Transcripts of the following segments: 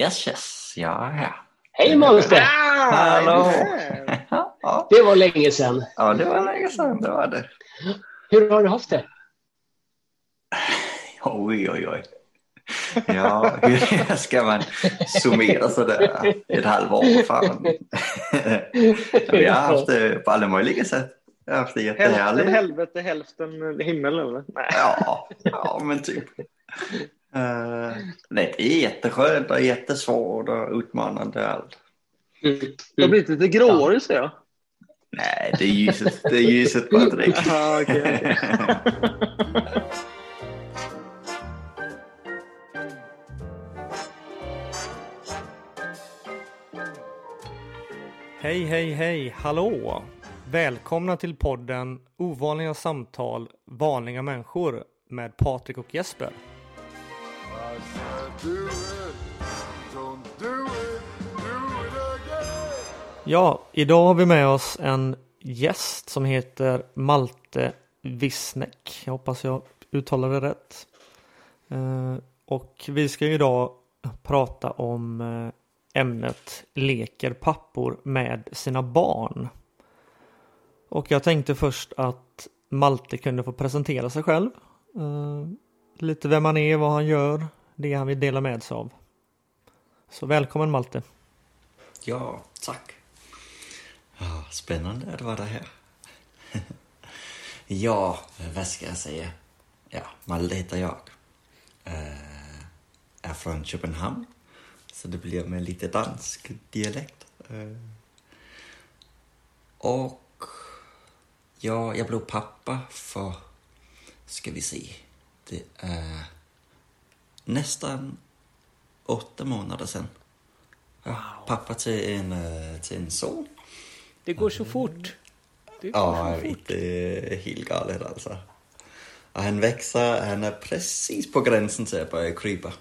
Yes, yes, jag är här. Hej Monster! Hallå! Ja, Det var länge sedan. ja, det var länge sedan. Det var det. Hur har du haft det? Oj, oj, oj. Ja, hur ska man summera sådär ett halvår? Fan. Vi har haft det på alla möjliga sätt. Jag har haft det Hälften jättehärligt. helvete, hälften himmel eller? Nej. Ja, ja, men typ. Uh, nej, det är jätteskönt och jättesvårt och utmanande allt. Mm. Det har blivit lite gråare ser jag. Nej, det är ljuset. Det är ljuset direkt. Aha, okej, okej. Hej, hej, hej, hallå! Välkomna till podden Ovanliga samtal, vanliga människor med Patrik och Jesper. Ja, idag har vi med oss en gäst som heter Malte Wisneck. Jag hoppas jag uttalar det rätt. Eh, och vi ska idag prata om eh, ämnet leker pappor med sina barn. Och jag tänkte först att Malte kunde få presentera sig själv. Eh, lite vem han är, vad han gör, det han vill dela med sig av. Så välkommen Malte. Ja, tack. Spännande att vara här. ja, vad ska jag säga? Ja, Malte heter jag. Eh, är från Köpenhamn. Så det blir med lite dansk dialekt. Eh, och ja, jag blev pappa för, ska vi se, det är nästan åtta månader sedan. Ja, pappa till en, eh, till en son. Det går så fort. Det går Ja, jag vet. Det är helt galet alltså. Och han växer, han är precis på gränsen till att börja krypa.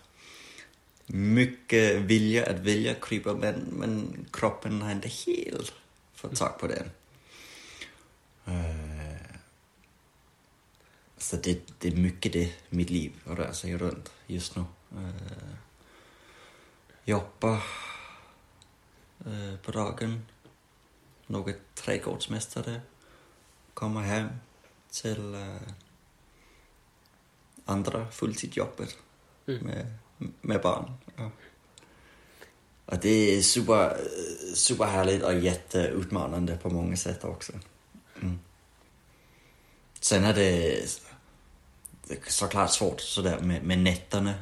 Mycket vilja att vilja krypa, men, men kroppen har inte helt fått tag på den. Så det, det är mycket det mitt liv rör sig runt just nu. Eh, Jobbar eh, på dagen, något trädgårdsmästare, kommer hem till eh, andra fulltidsjobbet Mm. med, med barn. Ja. Och det är super, superhärligt och jätteutmanande på många sätt också. Mm. Sen är det, såklart svårt sådär med, med nätterna.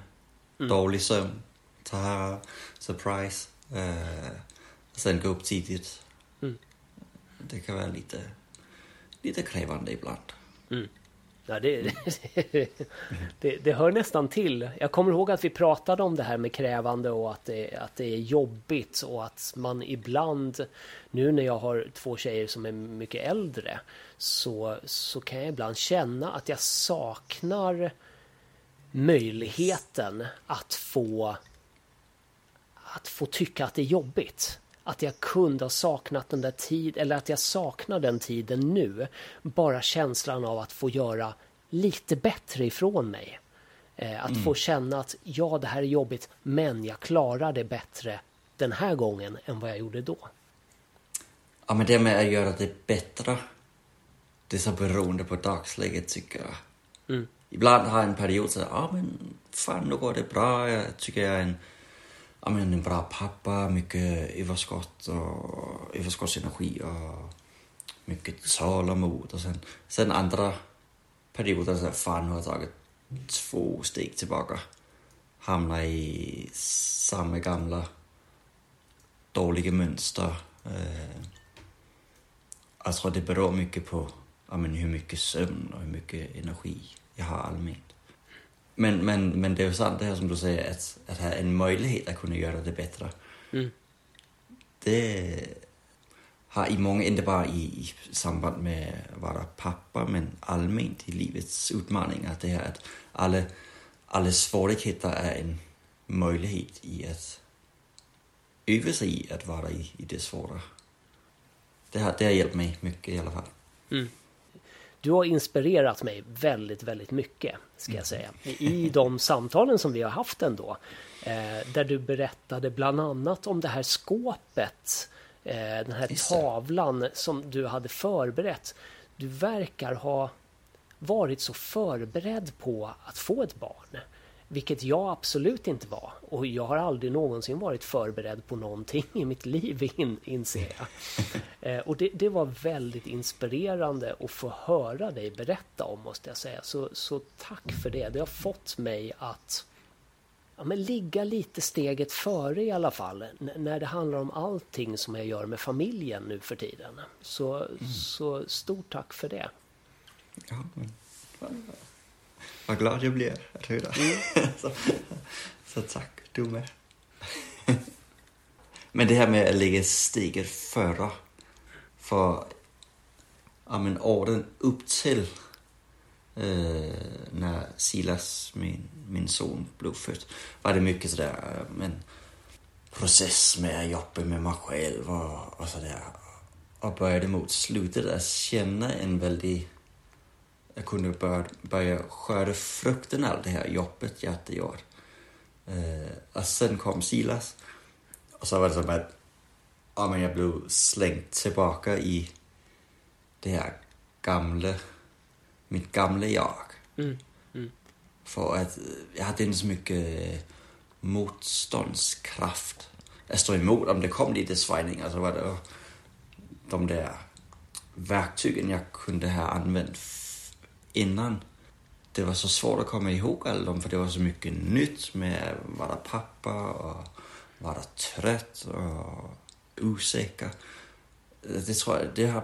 Dålig sömn, Tahara, surprise. Eh, sen gå upp tidigt. Mm. Det kan vara lite, lite krävande ibland. Ja, det, det, det hör nästan till. Jag kommer ihåg att vi pratade om det här med krävande och att det, att det är jobbigt och att man ibland, nu när jag har två tjejer som är mycket äldre, så, så kan jag ibland känna att jag saknar möjligheten att få att få tycka att det är jobbigt. Att jag kunde ha saknat den där tid eller att jag saknar den tiden nu. Bara känslan av att få göra lite bättre ifrån mig. Eh, att få känna att ja, det här är jobbigt, men jag klarar det bättre den här gången än vad jag gjorde då. Ja, men det med att göra det bättre, det är så beroende på dagsläget tycker jag. Mm. Ibland har jag en period så ja men fan nu går det bra, jag tycker jag är en, ja, men en bra pappa, mycket överskott och överskottsenergi och mycket tålamod och sen, sen andra perioder så fan nu har jag tagit två steg tillbaka. Hamnar i samma gamla dåliga mönster. Eh, jag tror det beror mycket på ja, men hur mycket sömn och hur mycket energi jag har allmänt. Men, men, men det är ju sant det här som du säger, att, att ha en möjlighet att kunna göra det bättre. Mm. Det har i många, inte bara i, i samband med att vara pappa, men allmänt i livets utmaningar. Det här att alla, alla svårigheter är en möjlighet i att öva sig i att vara i, i det svåra. Det har, det har hjälpt mig mycket i alla fall. Du har inspirerat mig väldigt, väldigt mycket, ska jag säga. I de samtalen som vi har haft ändå. Eh, där du berättade bland annat om det här skåpet, eh, den här tavlan som du hade förberett. Du verkar ha varit så förberedd på att få ett barn. Vilket jag absolut inte var. Och jag har aldrig någonsin varit förberedd på någonting i mitt liv, in, inser jag. Eh, och det, det var väldigt inspirerande att få höra dig berätta om, måste jag säga. Så, så tack för det. Det har fått mig att ja, men ligga lite steget före i alla fall. n- När det handlar om allting som jag gör med familjen nu för tiden. Så, så stort tack för det. Ja, vad glad jag blir att höra. så, så tack, du med. men det här med att lägga steget före. För ja, men åren upp till eh, när Silas, min, min son, blev född var det mycket sådär men, process med att jobba med mig själv och, och sådär. Och började mot slutet att känna en väldigt jag kunde börja, börja skörda frukten av det här jobbet jag hade gjort. Eh, och sen kom Silas. Och så var det som att ja, men jag blev slängd tillbaka i det här gamla, mitt gamla jag. Mm, För att eh, jag hade inte så mycket motståndskraft. att stå emot om det kom lite svängningar så var det de där verktygen jag kunde ha använt innan. Det var så svårt att komma ihåg alla dem för det var så mycket nytt med att vara pappa och vara trött och osäker. Det tror jag, det har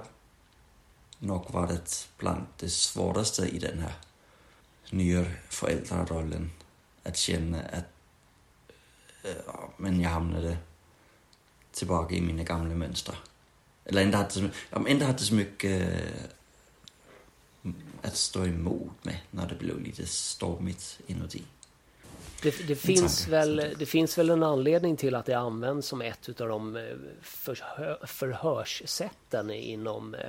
nog varit bland det svåraste i den här nya föräldrarollen. Att känna att men jag hamnade tillbaka i mina gamla mönster. Eller inte hade så, inte hade så mycket att stå emot med när det blev lite stormigt inuti. Det, det, finns tanke. väl, det finns väl en anledning till att det används som ett av de eh, förhö, förhörssätten inom eh,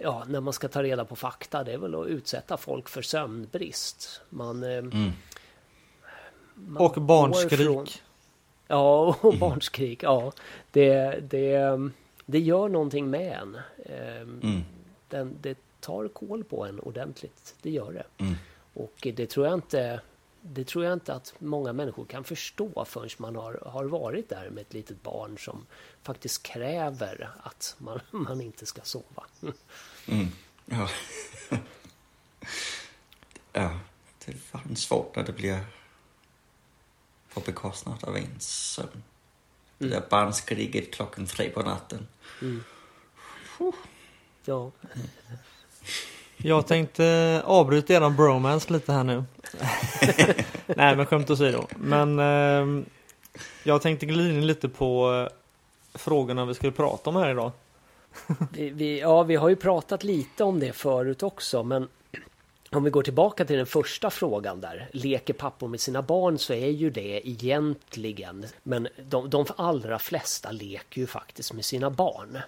Ja, när man ska ta reda på fakta, det är väl att utsätta folk för sömnbrist. Man, eh, Mm. man Och barnskrik. från- Ja, och barnskrik. Ja, det, det, det gör någonting med en. Mm. Den, det tar koll på en ordentligt. Det gör det. Mm. Och det tror jag inte det tror jag inte att många människor kan förstå förrän man har, har varit där med ett litet barn som faktiskt kräver att man, man inte ska sova. Mm. Ja. ja, det är fan svårt när det blir på bekostnad av ens sömn. Det där barnskriget klockan tre på natten. Ja, Jag tänkte avbryta eran bromance lite här nu. Nej men skämt åsido. Men ehm, jag tänkte glida in lite på eh, frågorna vi skulle prata om här idag. vi, vi, ja, vi har ju pratat lite om det förut också, men om vi går tillbaka till den första frågan där, leker pappor med sina barn så är ju det egentligen, men de, de allra flesta leker ju faktiskt med sina barn.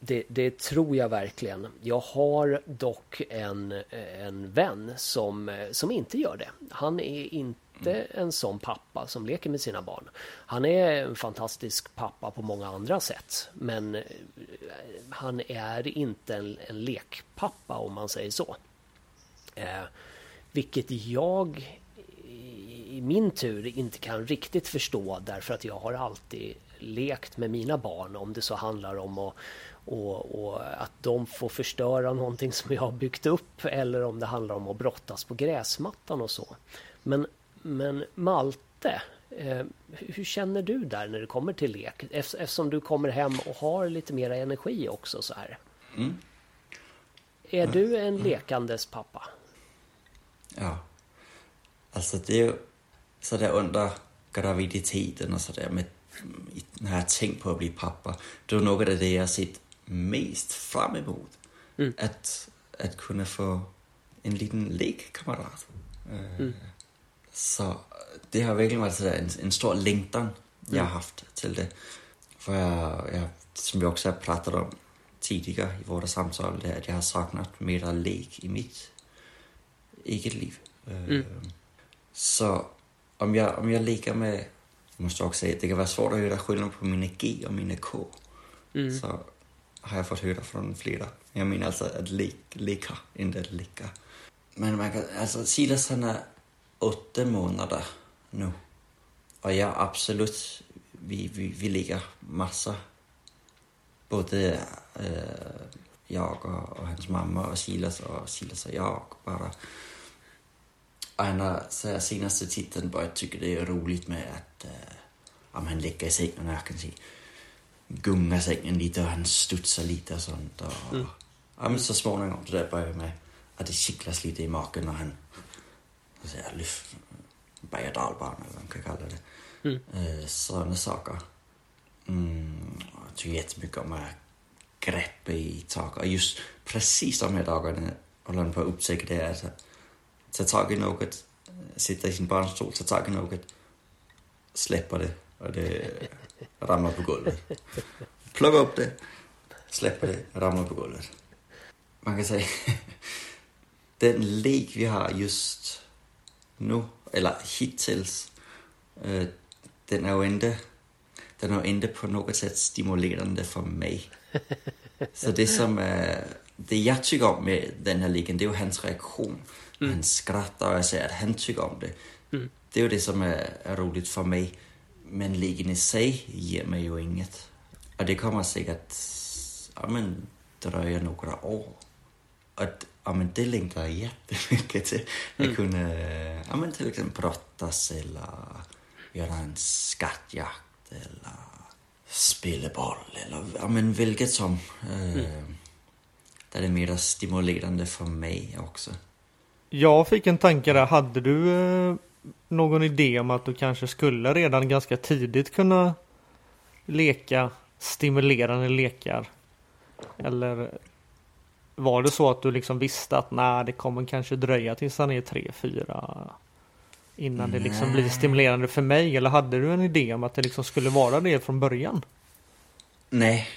Det, det tror jag verkligen. Jag har dock en, en vän som, som inte gör det. Han är inte en sån pappa som leker med sina barn. Han är en fantastisk pappa på många andra sätt. Men eh, han är inte en, en lekpappa om man säger så. Eh, vilket jag i min tur inte kan riktigt förstå därför att jag har alltid lekt med mina barn om det så handlar om att, och, och att de får förstöra någonting som jag har byggt upp eller om det handlar om att brottas på gräsmattan och så. Men, men Malte, eh, hur känner du där när det kommer till lek? Eft- Eftersom du kommer hem och har lite mer energi också så här. Mm. Är du en lekandes pappa? Ja. Alltså det är ju sådär under graviditeten och sådär med när jag tänkt på att bli pappa. Det är något av det jag sett mest fram emot. Att, att kunna få en liten lekkamrat. Eh, Så det har verkligen varit en, en stor längtan jag har haft till det. För jag, jag, som vi också har pratat om tidigare i våra samtal, det är att jag har saknat mera lek i mitt eget liv. Eh, Så om jag, om jag leker med, jag måste också säga, det kan vara svårt att göra skillnad på mina G och mina K. Så har jag fått höra från flera. Jag menar alltså att le leka, inte att leka. Men man kan, alltså Silas han är åtta månader nu. Och ja, absolut, vi, vi, vi leker massa. Både äh, jag och, och hans mamma och Silas och Silas och jag bara. Och han har så senaste titeln börjat tycka det är roligt med att äh, om han ligger i sängen och jag kan säga gunga sängen lite och han studsar lite och sånt. Och, ja, men så småningom det där börjar med att det kittlas lite i magen när han så lyft berg och dalbana eller vad man kan kalla det. Eh, sådana saker. Mm, jag tycker jättemycket om att greppa i saker. Och just precis de här dagarna håller han på att upptäcka det att ta tag i något, sitta i sin barnstol, ta tag i något, släppa det och det ramlar på golvet. Plocka upp det, släppa det, ramlar på golvet. Man kan säga, den lek vi har just nu, eller hittills, eh, den är ju inte, den är inte på något sätt stimulerande för mig. Så det som är, det jag tycker om med den här leken, det är ju hans reaktion. Han skrattar och jag säger att han tycker om det. Det är ju det som är, är roligt för mig. Men leken i sig ger mig ju inget. Och det kommer säkert, ja men, dröja några år. Och ja, men det längtar jag jättemycket till. Att kunna, ja men till exempel brottas eller göra en skattjakt eller spela boll eller ja men vilket som. Eh, Där det är mer stimulerande för mig också. Jag fick en tanke där. Hade du eh, någon idé om att du kanske skulle redan ganska tidigt kunna leka stimulerande lekar? Eller var det så att du liksom visste att nej, det kommer kanske dröja tills han är tre, fyra innan det liksom blir stimulerande för mig? Eller hade du en idé om att det liksom skulle vara det från början? Nej,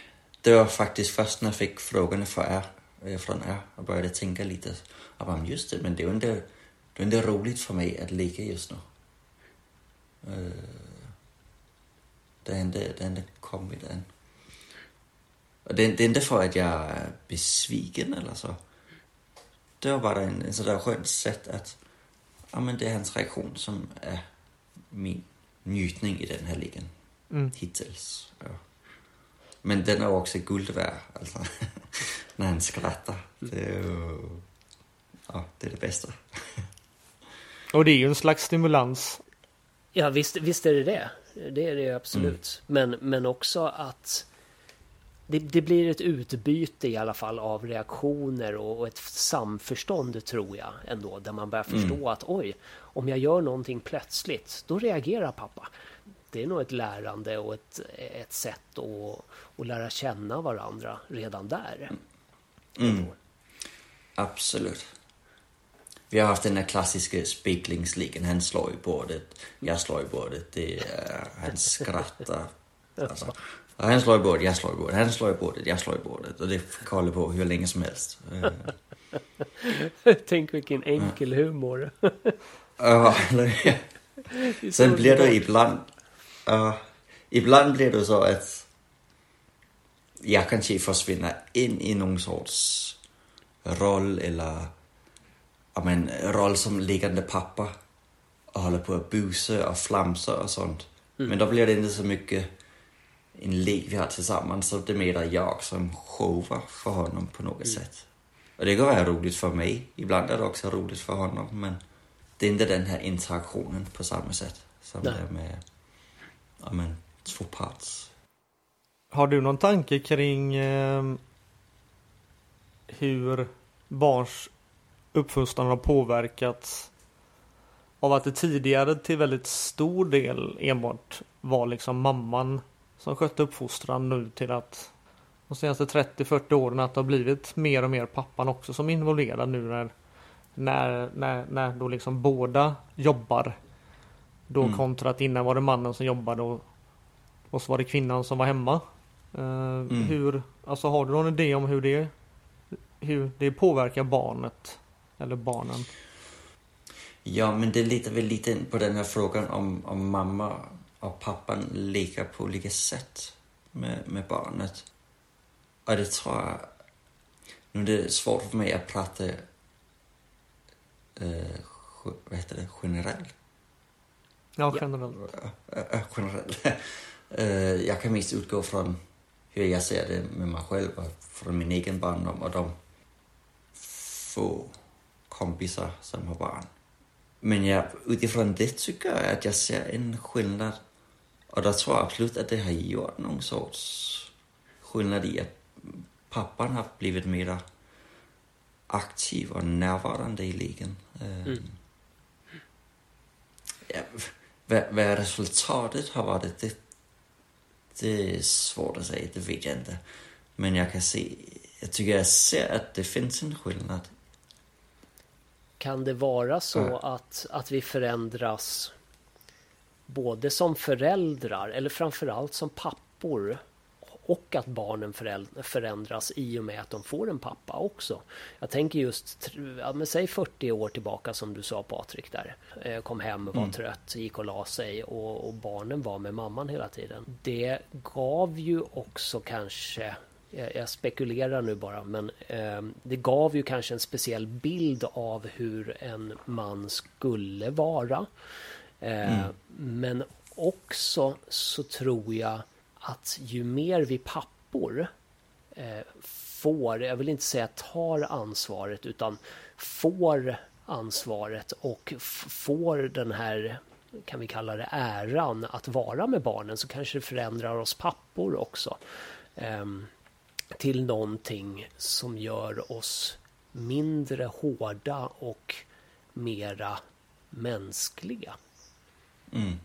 det var faktiskt först när jag fick frågorna för er, eh, från er och började tänka lite. Jag bara, just det, men det är ju inte, det är roligt för mig att leka just nu. Det är inte, det är inte kommit än. Och det, det är inte för att jag är besviken eller så. Det var bara en, en sådär skönt sätt att, ja men det är hans reaktion som är min njutning i den här ligan. Mm. Hittills. Ja. Men den är också guld värd, alltså. När han skrattar. Det är ju... Ja, det är det bästa. Och det är ju en slags stimulans. Ja visst, visst är det det. Det är det absolut. Men, men också att det, det blir ett utbyte i alla fall av reaktioner och, och ett samförstånd tror jag ändå. Där man börjar förstå att oj, om jag gör någonting plötsligt, då reagerar pappa. Det är nog ett lärande och ett, ett sätt att, att lära känna varandra redan där. Mm. Absolut. Vi har haft den här klassiska speglingsligan. Han slår i bordet, jag slår i bordet. Det är, han skrattar. Alltså, han slår i bordet, jag slår i bordet. Han slår i bordet, jag slår i bordet. Och det hålla på hur länge som helst. Eh, Tänk vilken enkel humor. Ja, Sen blir det ibland... Uh, ibland blir det så att jag kanske försvinner in i någon sorts roll eller ja, men, roll som liggande pappa och håller på att busa och flamsa och sånt. Men då blir det inte så mycket en lek vi har tillsammans, så det är mer jag som showar för honom på något sätt. Och det kan vara roligt för mig, ibland är det också roligt för honom, men det är inte den här interaktionen på samma sätt som Nej. det är med ja, men, två parts. Har du någon tanke kring eh, hur barns uppfostran har påverkats av att det tidigare till väldigt stor del enbart var liksom mamman som skötte uppfostran nu till att de senaste 30-40 åren att det har blivit mer och mer pappan också som är involverad nu när när, när, när då liksom båda jobbar. Då Mm. kontra att innan var det mannen som jobbade och, och så var det kvinnan som var hemma. Eh, Hur Alltså har du någon idé om hur det, hur det påverkar barnet? Eller barnen? Ja, men det litar väl lite på den här frågan om, om mamma och pappan leker på olika sätt med, med barnet. Och det tror jag... Nu är det svårt för mig att prata eh, vad heter det, generellt. Ja, Ja. generellt. Äh, generellt. Eh, jag kan mest utgå från hur jag ser det med mig själv och från min egen barndom och de få kompisar som har barn. Men jag, utifrån det tycker jag att jag ser en skillnad. Och då tror jag absolut att det har gjort någon sorts skillnad i att pappan har blivit mera aktiv och närvarande i ligan. Eh, Mm. Ja, vad, vad resultatet har varit, det, det är svårt att säga, det vet jag inte. Men jag kan se, jag tycker jag ser att det finns en skillnad. Kan det vara så Mm. att, att vi förändras både som föräldrar eller framförallt som pappor och att barnen förändras i och med att de får en pappa också. Jag tänker just, ja, men säg 40 år tillbaka som du sa Patrik där. Kom hem, var Mm. trött, gick och la sig och, och barnen var med mamman hela tiden. Det gav ju också kanske jag jag spekulerar nu bara, men eh, det gav ju kanske en speciell bild av hur en man skulle vara. Eh, Men också så tror jag att ju mer vi pappor eh, får, jag vill inte säga tar ansvaret, utan får ansvaret och får den här, kan vi kalla det äran, att vara med barnen så kanske det förändrar oss pappor också. Till någonting som gör oss mindre hårda och mera mänskliga. Mm.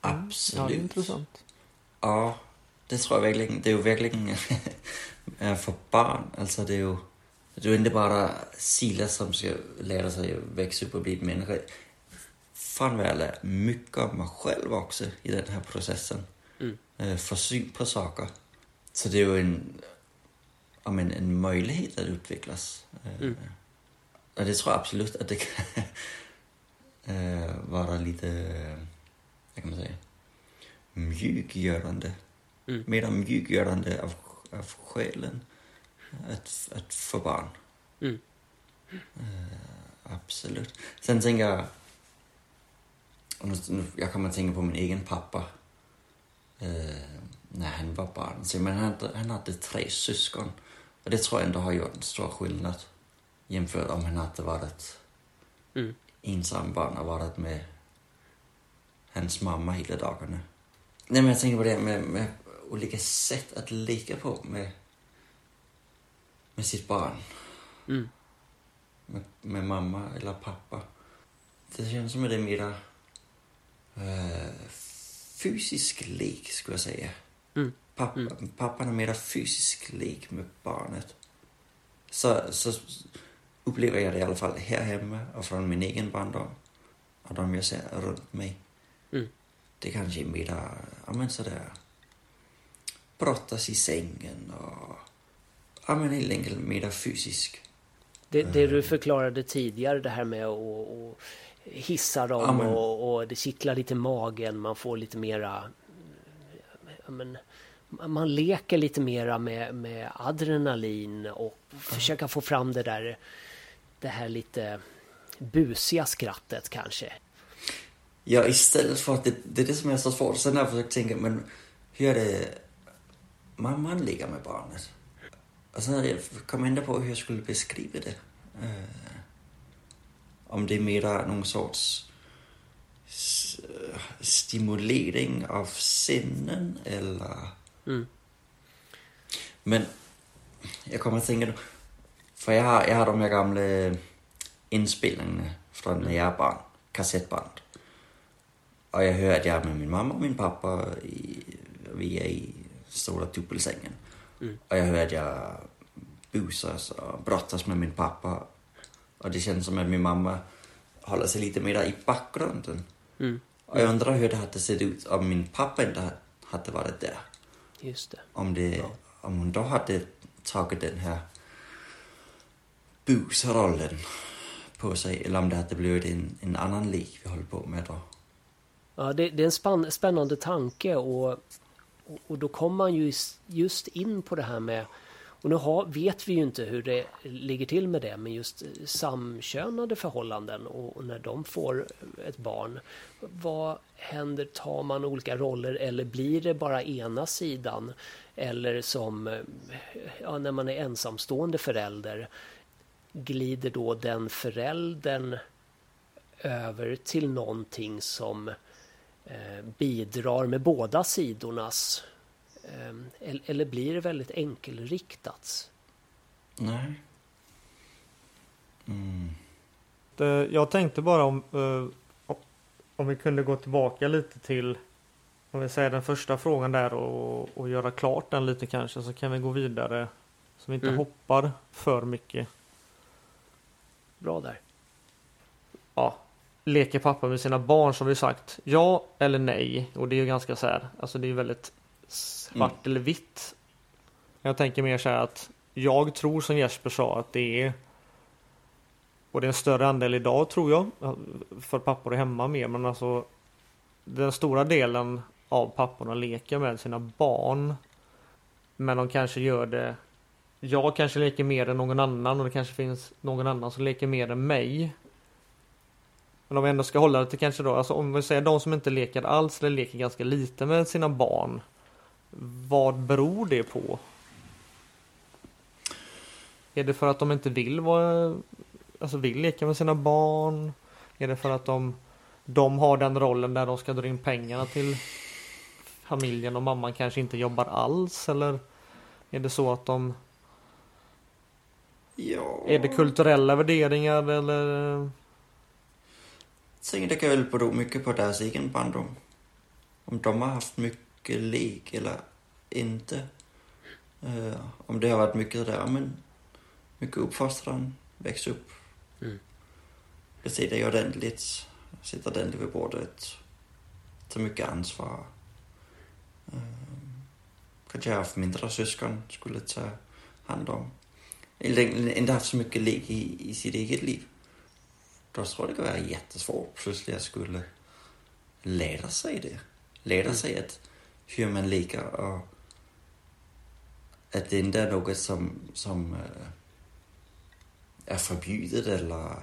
Ja, Absolut. det är intressant. Ja, det tror jag verkligen. Det är ju verkligen eh, för barn. Alltså det är ju, det är inte bara Silas som ska lära sig att växa upp och bli människa. Fan vad jag lär mycket av mig själv också i den här processen. Mm. Eh, syn på saker. Så det är ju en, men en möjlighet att utvecklas. Eh, Mm. Och det tror jag absolut att det kan eh, vara lite, vad kan man säga, mjukgörande. Mm. Mera mjukgörande av, av själen att, att få barn. Mm. Eh, absolut. Sen tänker jag, nu, jag kommer att tänka på min egen pappa. Eh, när han var barn. Så, men han, han hade tre syskon. Och det tror jag ändå har gjort en stor skillnad. Jämfört om han hade varit Mm. ensam barn och varit med hans mamma hela dagarna. Nej men jag tänker på det med, med olika sätt att leka på med, med sitt barn. Mm. Med, med mamma eller pappa. Det känns som att det är mera eh, fysisk lek skulle jag säga. Mm. Pappa, Mm. Pappan är mera fysisk lek med barnet. Så, så upplever jag det i alla fall här hemma och från min egen barndom. Och de jag ser runt mig. Mm. Det kanske är mera, ja men sådär, brottas i sängen och, ja men helt enkelt mera fysisk. Det, det Eh. du förklarade tidigare, det här med att att hissa dem Ja, men- och, och det kittlar lite i magen, man får lite mera... Men, man leker lite mera med, med adrenalin och försöka få fram det där det här lite busiga skrattet kanske. Ja, istället för att det, det är det som är så svårt. Sen har jag försökt tänka, men hur är det mamman ligger med barnet? Och sen har jag kommit ändå på hur jag skulle beskriva det. Om det är mera någon sorts stimulering av sinnen eller... Mm. Men jag kommer att tänka för jag har, jag har de här gamla inspelningarna från när jag är barn, kassettband. Och jag hör att jag är med min mamma och min pappa, i, vi är i stora dubbelsängen. Mm. Och jag hör att jag busas och brottas med min pappa. Och det känns som att min mamma håller sig lite mer i bakgrunden. Mm. Och jag undrar hur det hade sett ut om min pappa inte hade varit där. Just det. Om, det, Ja. om hon då hade tagit den här busrollen på sig eller om det hade blivit en, en annan lek vi håller på med då. Ja, det, det är en spann, spännande tanke och, och, och då kommer man ju just in på det här med och nu har, vet vi ju inte hur det ligger till med det, men just eh, samkönade förhållanden och, och när de får ett barn. Vad händer? Tar man olika roller eller blir det bara ena sidan? Eller som eh, ja, när man är ensamstående förälder, glider då den föräldern över till någonting som eh, bidrar med båda sidornas eller blir det väldigt enkelriktat? Nej. Mm. Det- Jag tänkte bara om, eh, om vi kunde gå tillbaka lite till om vi säger den första frågan där och, och göra klart den lite kanske så kan vi gå vidare så vi inte Mm. hoppar för mycket. Bra där. Ja, leker pappa med sina barn som vi sagt ja eller nej och det är ju ganska så här alltså det är ju väldigt svart Mm. eller vitt. Jag tänker mer så här att jag tror som Jesper sa att det är och det är en större andel idag tror jag för pappor är hemma mer men alltså den stora delen av papporna leker med sina barn men de kanske gör det jag kanske leker mer än någon annan och det kanske finns någon annan som leker mer än mig men om vi ändå ska hålla det till kanske då, alltså om vi säger de som inte leker alls eller leker ganska lite med sina barn. Vad beror det på? Är det för att de inte vill vara, alltså vill leka med sina barn? Är det för att de, de har den rollen där de ska dra in pengarna till familjen och mamman kanske inte jobbar alls? Eller är det så att de, Ja. är det kulturella värderingar eller? Jag tänker väl bero mycket på deras egen barndom. Om de har haft mycket lek eller inte. Eh, om det har varit mycket där, men mycket uppfostran, väx upp. Mm. Bete dig ordentligt, sitta ordentligt vid bordet, ta mycket ansvar. Eh, kanske har haft mindre syskon, skulle ta hand om. Eller inte haft så mycket lek i, i sitt eget liv. Då tror jag det kan vara jättesvårt plötsligt att skulle lära sig det. Lära sig att hur man leker och att det inte är något som, som eh, är förbjudet eller,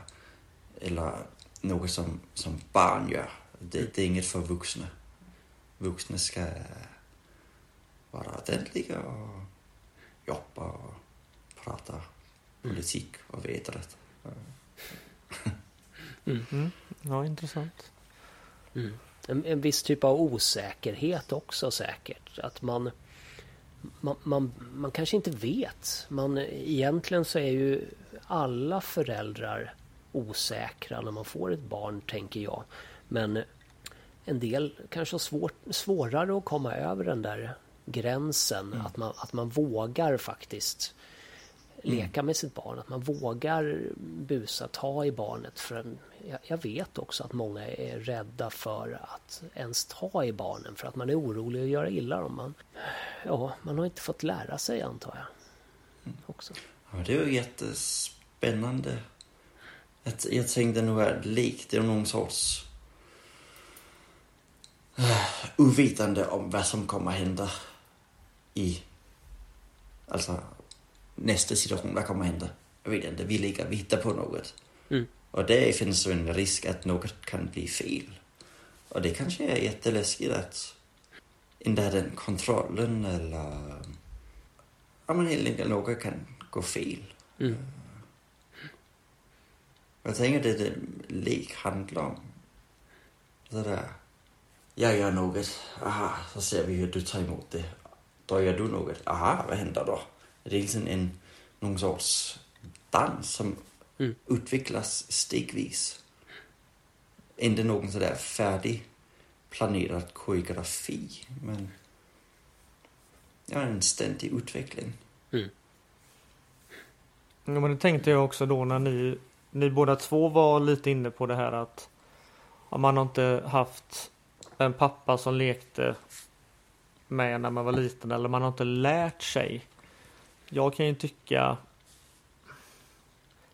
eller något som, som barn gör. Det, det är inget för vuxna. Vuxna ska vara ordentliga och jobba och prata politik och veta det. Mm. Ja, intressant. En, en viss typ av osäkerhet också säkert. Att man, man, man, man kanske inte vet. Man, egentligen så är ju alla föräldrar osäkra när man får ett barn, tänker jag. Men en del kanske har svårt, svårare att komma över den där gränsen. Att, man, att man vågar faktiskt leka med sitt barn. Att man vågar busa, ta i barnet. För jag, vet också att många är rädda för att ens ta i barnen. För att man är orolig att göra illa dem. Man, ja, man har inte fått lära sig antar jag. Också. Ja, det är ju jättespännande. Att jag tänkte nog att lek, det är någon sorts uh, ovetande om vad som kommer hända i alltså nästa situation, vad kommer hända? Jag vet inte, vi leker, vi hittar på något. Mm. Och där finns en risk att något kan bli fel. Och det kanske är jätteläskigt att inte ha den kontrollen eller ja, men helt enkelt något kan gå fel. Mm. Jag tänker det det lek handlar om. Det där. Jag gör något. Aha, så ser vi hur du tar emot det. Då gör du något. Aha, vad händer då? Det är liksom en, någon sorts dans som Mm. utvecklas stegvis. Inte någon sådär färdig planerad koreografi, men ja, en ständig utveckling. Ja, men det tänkte jag också då när ni, ni båda två var lite inne på det här att ja, man har inte haft en pappa som lekte med när man var liten eller man har inte lärt sig. Jag kan ju tycka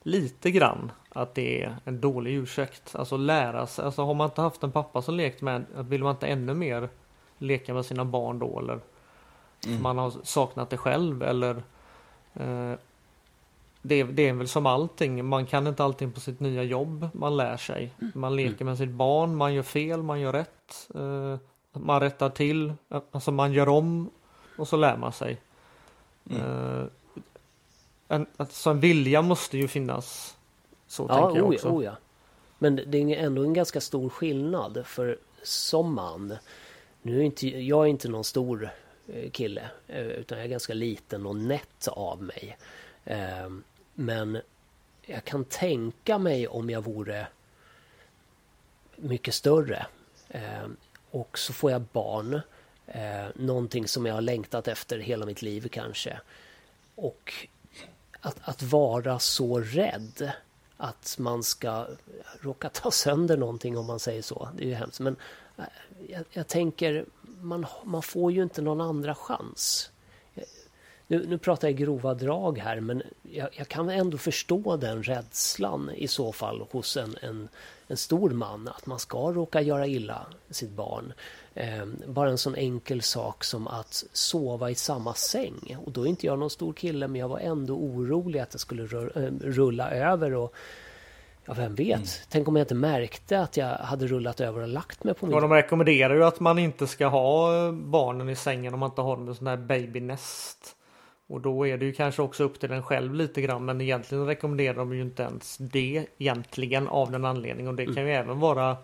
lite grann att det är en dålig ursäkt. Alltså lära sig. Alltså har man inte haft en pappa som lekt med vill man inte ännu mer leka med sina barn då eller Mm. man har saknat det själv eller eh, det, det är väl som allting. Man kan inte allting på sitt nya jobb. Man lär sig. Man leker med sitt barn. Man gör fel. Man gör rätt. Eh, man rättar till. Alltså man gör om. Och så lär man sig. Eh, en, alltså en vilja måste ju finnas. Så Ja, tänker jag oh, också. ja, oh ja. Men det är ändå en ganska stor skillnad för som man. Nu är inte, jag är inte någon stor eh, kille eh, utan jag är ganska liten och nätt av mig. Men jag kan tänka mig om jag vore mycket större och så får jag barn eh, Någonting som jag har längtat efter hela mitt liv kanske. Och att, att vara så rädd att man ska råka ta sönder någonting om man säger så. Det är ju hemskt. Men eh, jag, jag tänker, man, man får ju inte någon andra chans. Nu, nu pratar jag i grova drag här men jag, jag kan ändå förstå den rädslan i så fall hos en, en, en stor man att man ska råka göra illa sitt barn. Eh, bara en sån enkel sak som att sova i samma säng. Och då är inte jag någon stor kille men jag var ändå orolig att det skulle rör, eh, rulla över och Ja, vem vet? Tänk om jag inte märkte att jag hade rullat över och lagt mig på min... Och de rekommenderar ju att man inte ska ha eh, barnen i sängen om man inte har dem i sån där babynest. Och då är det ju kanske också upp till en själv lite grann men egentligen rekommenderar de ju inte ens det egentligen av den anledningen. Och det kan ju även vara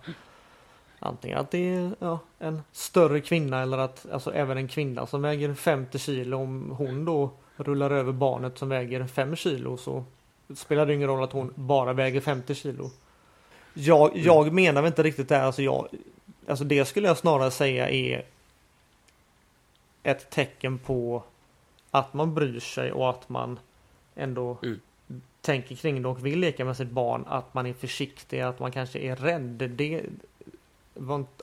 antingen att det är ja, en större kvinna eller att alltså även en kvinna som väger 50 kilo om hon då rullar över barnet som väger 5 kilo så spelar det ingen roll att hon bara väger 50 kilo. Jag, jag menar väl inte riktigt det. Alltså, jag, alltså det skulle jag snarare säga är ett tecken på att man bryr sig och att man ändå Mm. tänker kring det och vill leka med sitt barn. Att man är försiktig, att man kanske är rädd. Det,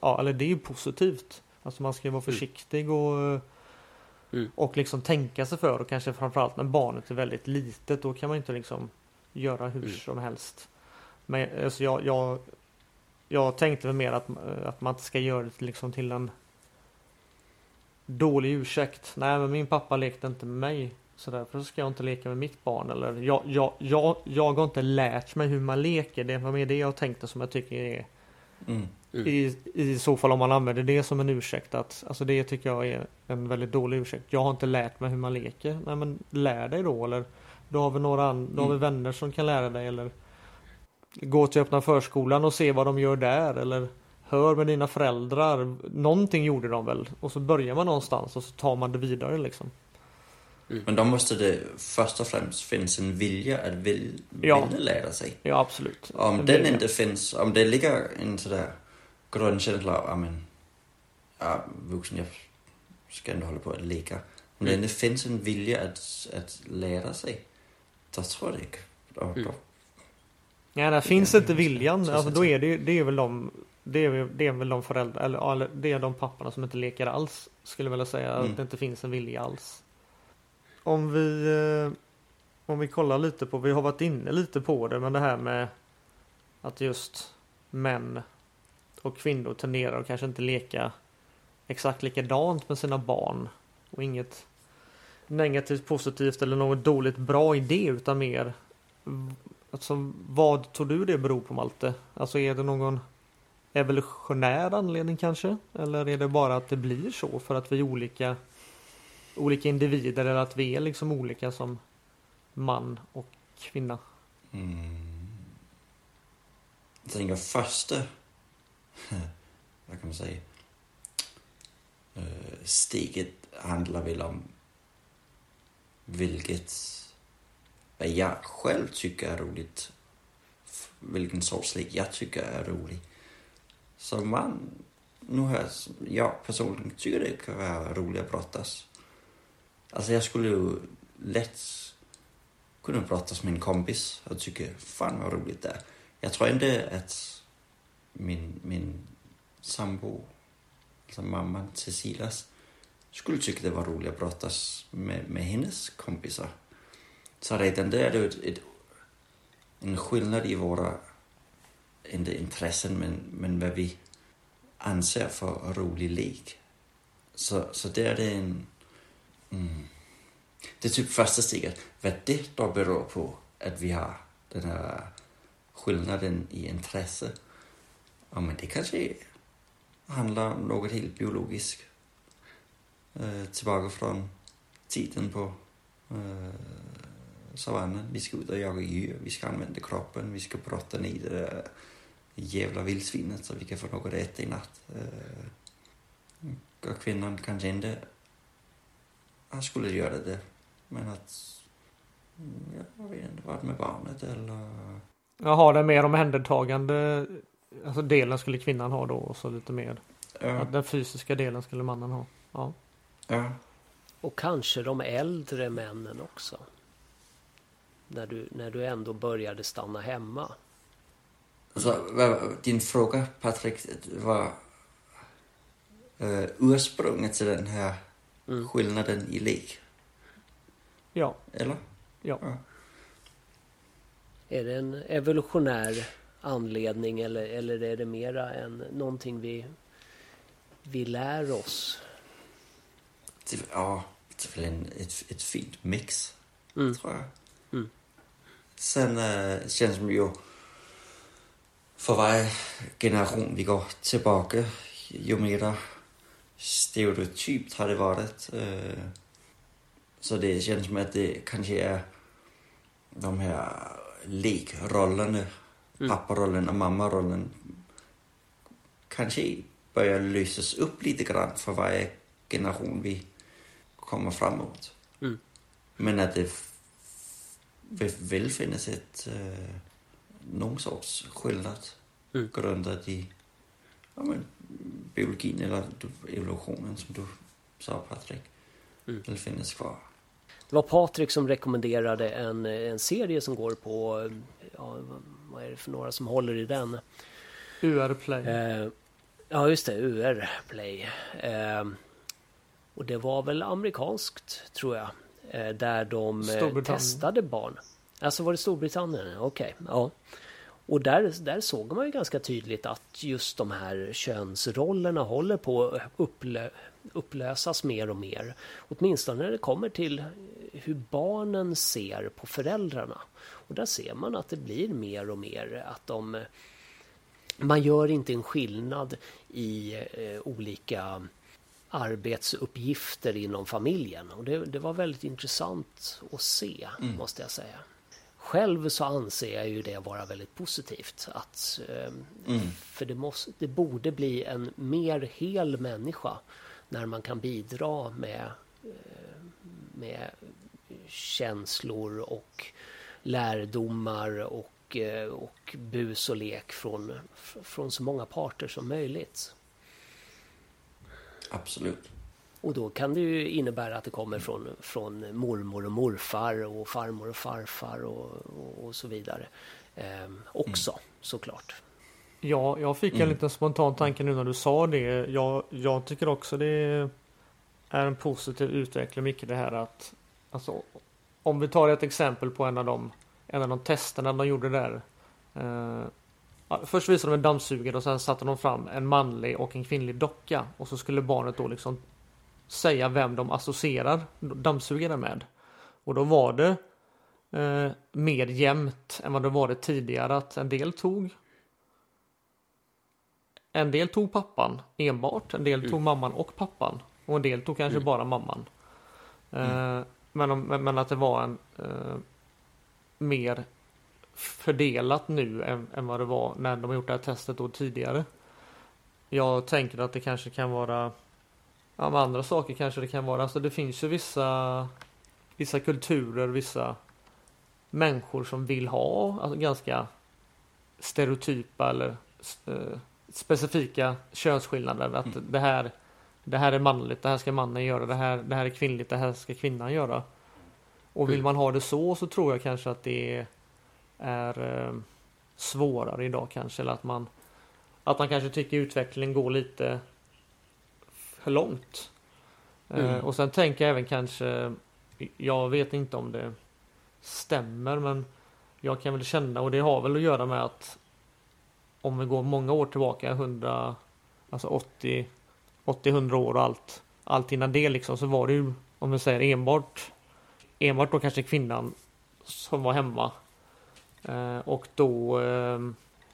ja, eller det är ju positivt. Alltså man ska ju vara försiktig och Mm. och liksom tänka sig för och kanske framförallt när barnet är väldigt litet då kan man inte liksom göra hur Mm. som helst. Men alltså jag, jag, jag tänkte mer att, att man inte ska göra det till, liksom till en dålig ursäkt. Nej men min pappa lekte inte med mig så därför ska jag inte leka med mitt barn. Eller jag, jag, jag, jag har inte lärt mig hur man leker. Det var mer det jag tänkte som jag tycker är Mm. Mm. i, I så fall om man använder det som en ursäkt att Alltså det tycker jag är en väldigt dålig ursäkt. Jag har inte lärt mig hur man leker. Nej men lär dig då eller Då har vi några an- då har vi vänner som kan lära dig eller Gå till öppna förskolan och se vad de gör där eller Hör med dina föräldrar. Någonting gjorde de väl och så börjar man någonstans och så tar man det vidare liksom. Men då måste det först och främst finnas en vilja att vill, Ja. vilja lära sig. Ja absolut. Om En den vilja. inte finns, om det ligger en sådär grundkänsla av, ja men, ja, vuxen, jag ska ändå hålla på att leka. Om det inte finns en vilja att, att lära sig, då tror jag det då, då, Ja, där finns inte viljan. Så Alltså, då är det, ju- det är väl de det är, det är väl de föräldrar eller, eller det är de papporna som inte leker alls. Skulle jag vilja säga Mm. att det inte finns en vilja alls. Om vi eh, om vi kollar lite på, vi har varit inne lite på det, men det här med att just män och kvinnor tenderar att kanske inte leka exakt likadant med sina barn. Och inget negativt, positivt eller något dåligt bra i det utan mer Alltså, vad tror du det beror på Malte? Alltså är det någon evolutionär anledning kanske? Eller är det bara att det blir så för att vi är olika olika individer eller att vi är liksom olika som man och kvinna? Mm. Jag tänker första, vad kan man säga, eh, steget handlar väl om vilket, vad jag själv tycker är roligt. Vilken sorts lek jag tycker är rolig. Så man, nu har jag, jag personligen tycker det kan vara roligt att brottas. Alltså jag skulle ju lätt kunna brottas med en kompis och tycka fan vad roligt det är. Jag tror inte att min, min sambo, alltså mamman till Silas, skulle tycka det var roligt att brottas med, med hennes kompisar. Så redan där är det ett, ett, en skillnad i våra, inte intressen, men, men vad vi anser för rolig lek. Så, så där är det en... Mm, det är typ första steget. Vad det då beror på att vi har den här skillnaden i intresse. Ja, men det kanske handlar om något helt biologiskt. Eh, tillbaka från tiden på eh, savannen. Vi ska ut och jaga djur, vi ska använda kroppen, vi ska brotta ner det där jävla vildsvinet så vi kan få något att äta i natt. Eh, och kvinnan kanske inte han skulle göra det. Men att, mm, jag vet inte, vara med barnet eller... Jag har det mer omhändertagande alltså delen skulle kvinnan ha då och så lite mer. Ja, Att den fysiska delen skulle mannen ha. Ja. ja. Och kanske de äldre männen också. När du, när du ändå började stanna hemma. Så vad, din fråga Patrik var uh, ursprunget till den här Mm. skillnaden i lek, Ja, eller? ja. Ja. Är det en evolutionär anledning eller, eller är det mera en, någonting vi, vi lär oss? Ja, det är väl en, ett, ett fint mix, Mm. tror jag. Mm. Sen uh, känns det ju för varje generation vi går tillbaka, ju mer stereotypt har det varit. Eh, Så det känns som att det kanske är de här lekrollerna, Mm. papparollen och mammarollen kanske börjar lösas upp lite grann för varje generation vi kommer framåt. Mm. Men att det väl finns ett, eh, någon sorts skillnad Mm. grundad i ja, men, biologin eller evolutionen som du sa Patrik. Mm. Vill finnas kvar. Det var Patrik som rekommenderade en, en serie som går på, ja, vad är det för några som håller i den? UR Play. Eh, ja, just det, UR Play. Eh, och det var väl amerikanskt, tror jag. Eh, där de eh, testade barn. Alltså var det Storbritannien? Okej, ja. Och där, där såg man ju ganska tydligt att just de här könsrollerna håller på att upplö, upplösas mer och mer. Åtminstone när det kommer till hur barnen ser på föräldrarna. Och där ser man att det blir mer och mer att de man gör inte en skillnad i eh, olika arbetsuppgifter inom familjen. Och det, det var väldigt intressant att se, måste jag säga. Själv så anser jag ju det vara väldigt positivt. Att, eh, Mm. För det, måste, det borde bli en mer hel människa när man kan bidra med, eh, med känslor och lärdomar och, eh, och bus och lek från, från så många parter som möjligt. Absolut. Och då kan det ju innebära att det kommer från, från mormor och morfar och farmor och farfar och, och, och så vidare. Ehm, också såklart. Ja, jag fick en Mm. liten spontan tanke nu när du sa det. Jag, jag tycker också det är en positiv utveckling mycket det här att alltså, om vi tar ett exempel på en av de, en av de testerna de gjorde där. Eh, först visade de en dammsugare och sen satte de fram en manlig och en kvinnlig docka och så skulle barnet då liksom säga vem de associerar dammsugaren med. Och då var det eh, mer jämnt än vad det varit tidigare att en del tog en del tog pappan enbart, en del tog mamman och pappan och en del tog kanske bara mamman. Eh, men, om, men men att det var en eh, mer fördelat nu än, än vad det var när de gjort det här testet då tidigare. Jag tänker att det kanske kan vara ja, med andra saker kanske det kan vara. Alltså det finns ju vissa vissa kulturer, vissa människor som vill ha alltså ganska stereotypa eller eh, specifika könsskillnader. Att det, här, det här är manligt, det här ska mannen göra, det här, det här är kvinnligt, det här ska kvinnan göra. Och vill man ha det så så tror jag kanske att det är eh, svårare idag kanske. Eller att man, att man kanske tycker utvecklingen går lite långt. Eh, och sen tänker jag även kanske, jag vet inte om det stämmer men jag kan väl känna och det har väl att göra med att om vi går många år tillbaka, 100, alltså 80, 80-100 år och allt, allt innan det liksom så var det ju om vi säger enbart enbart då kanske kvinnan som var hemma. Eh, och då eh,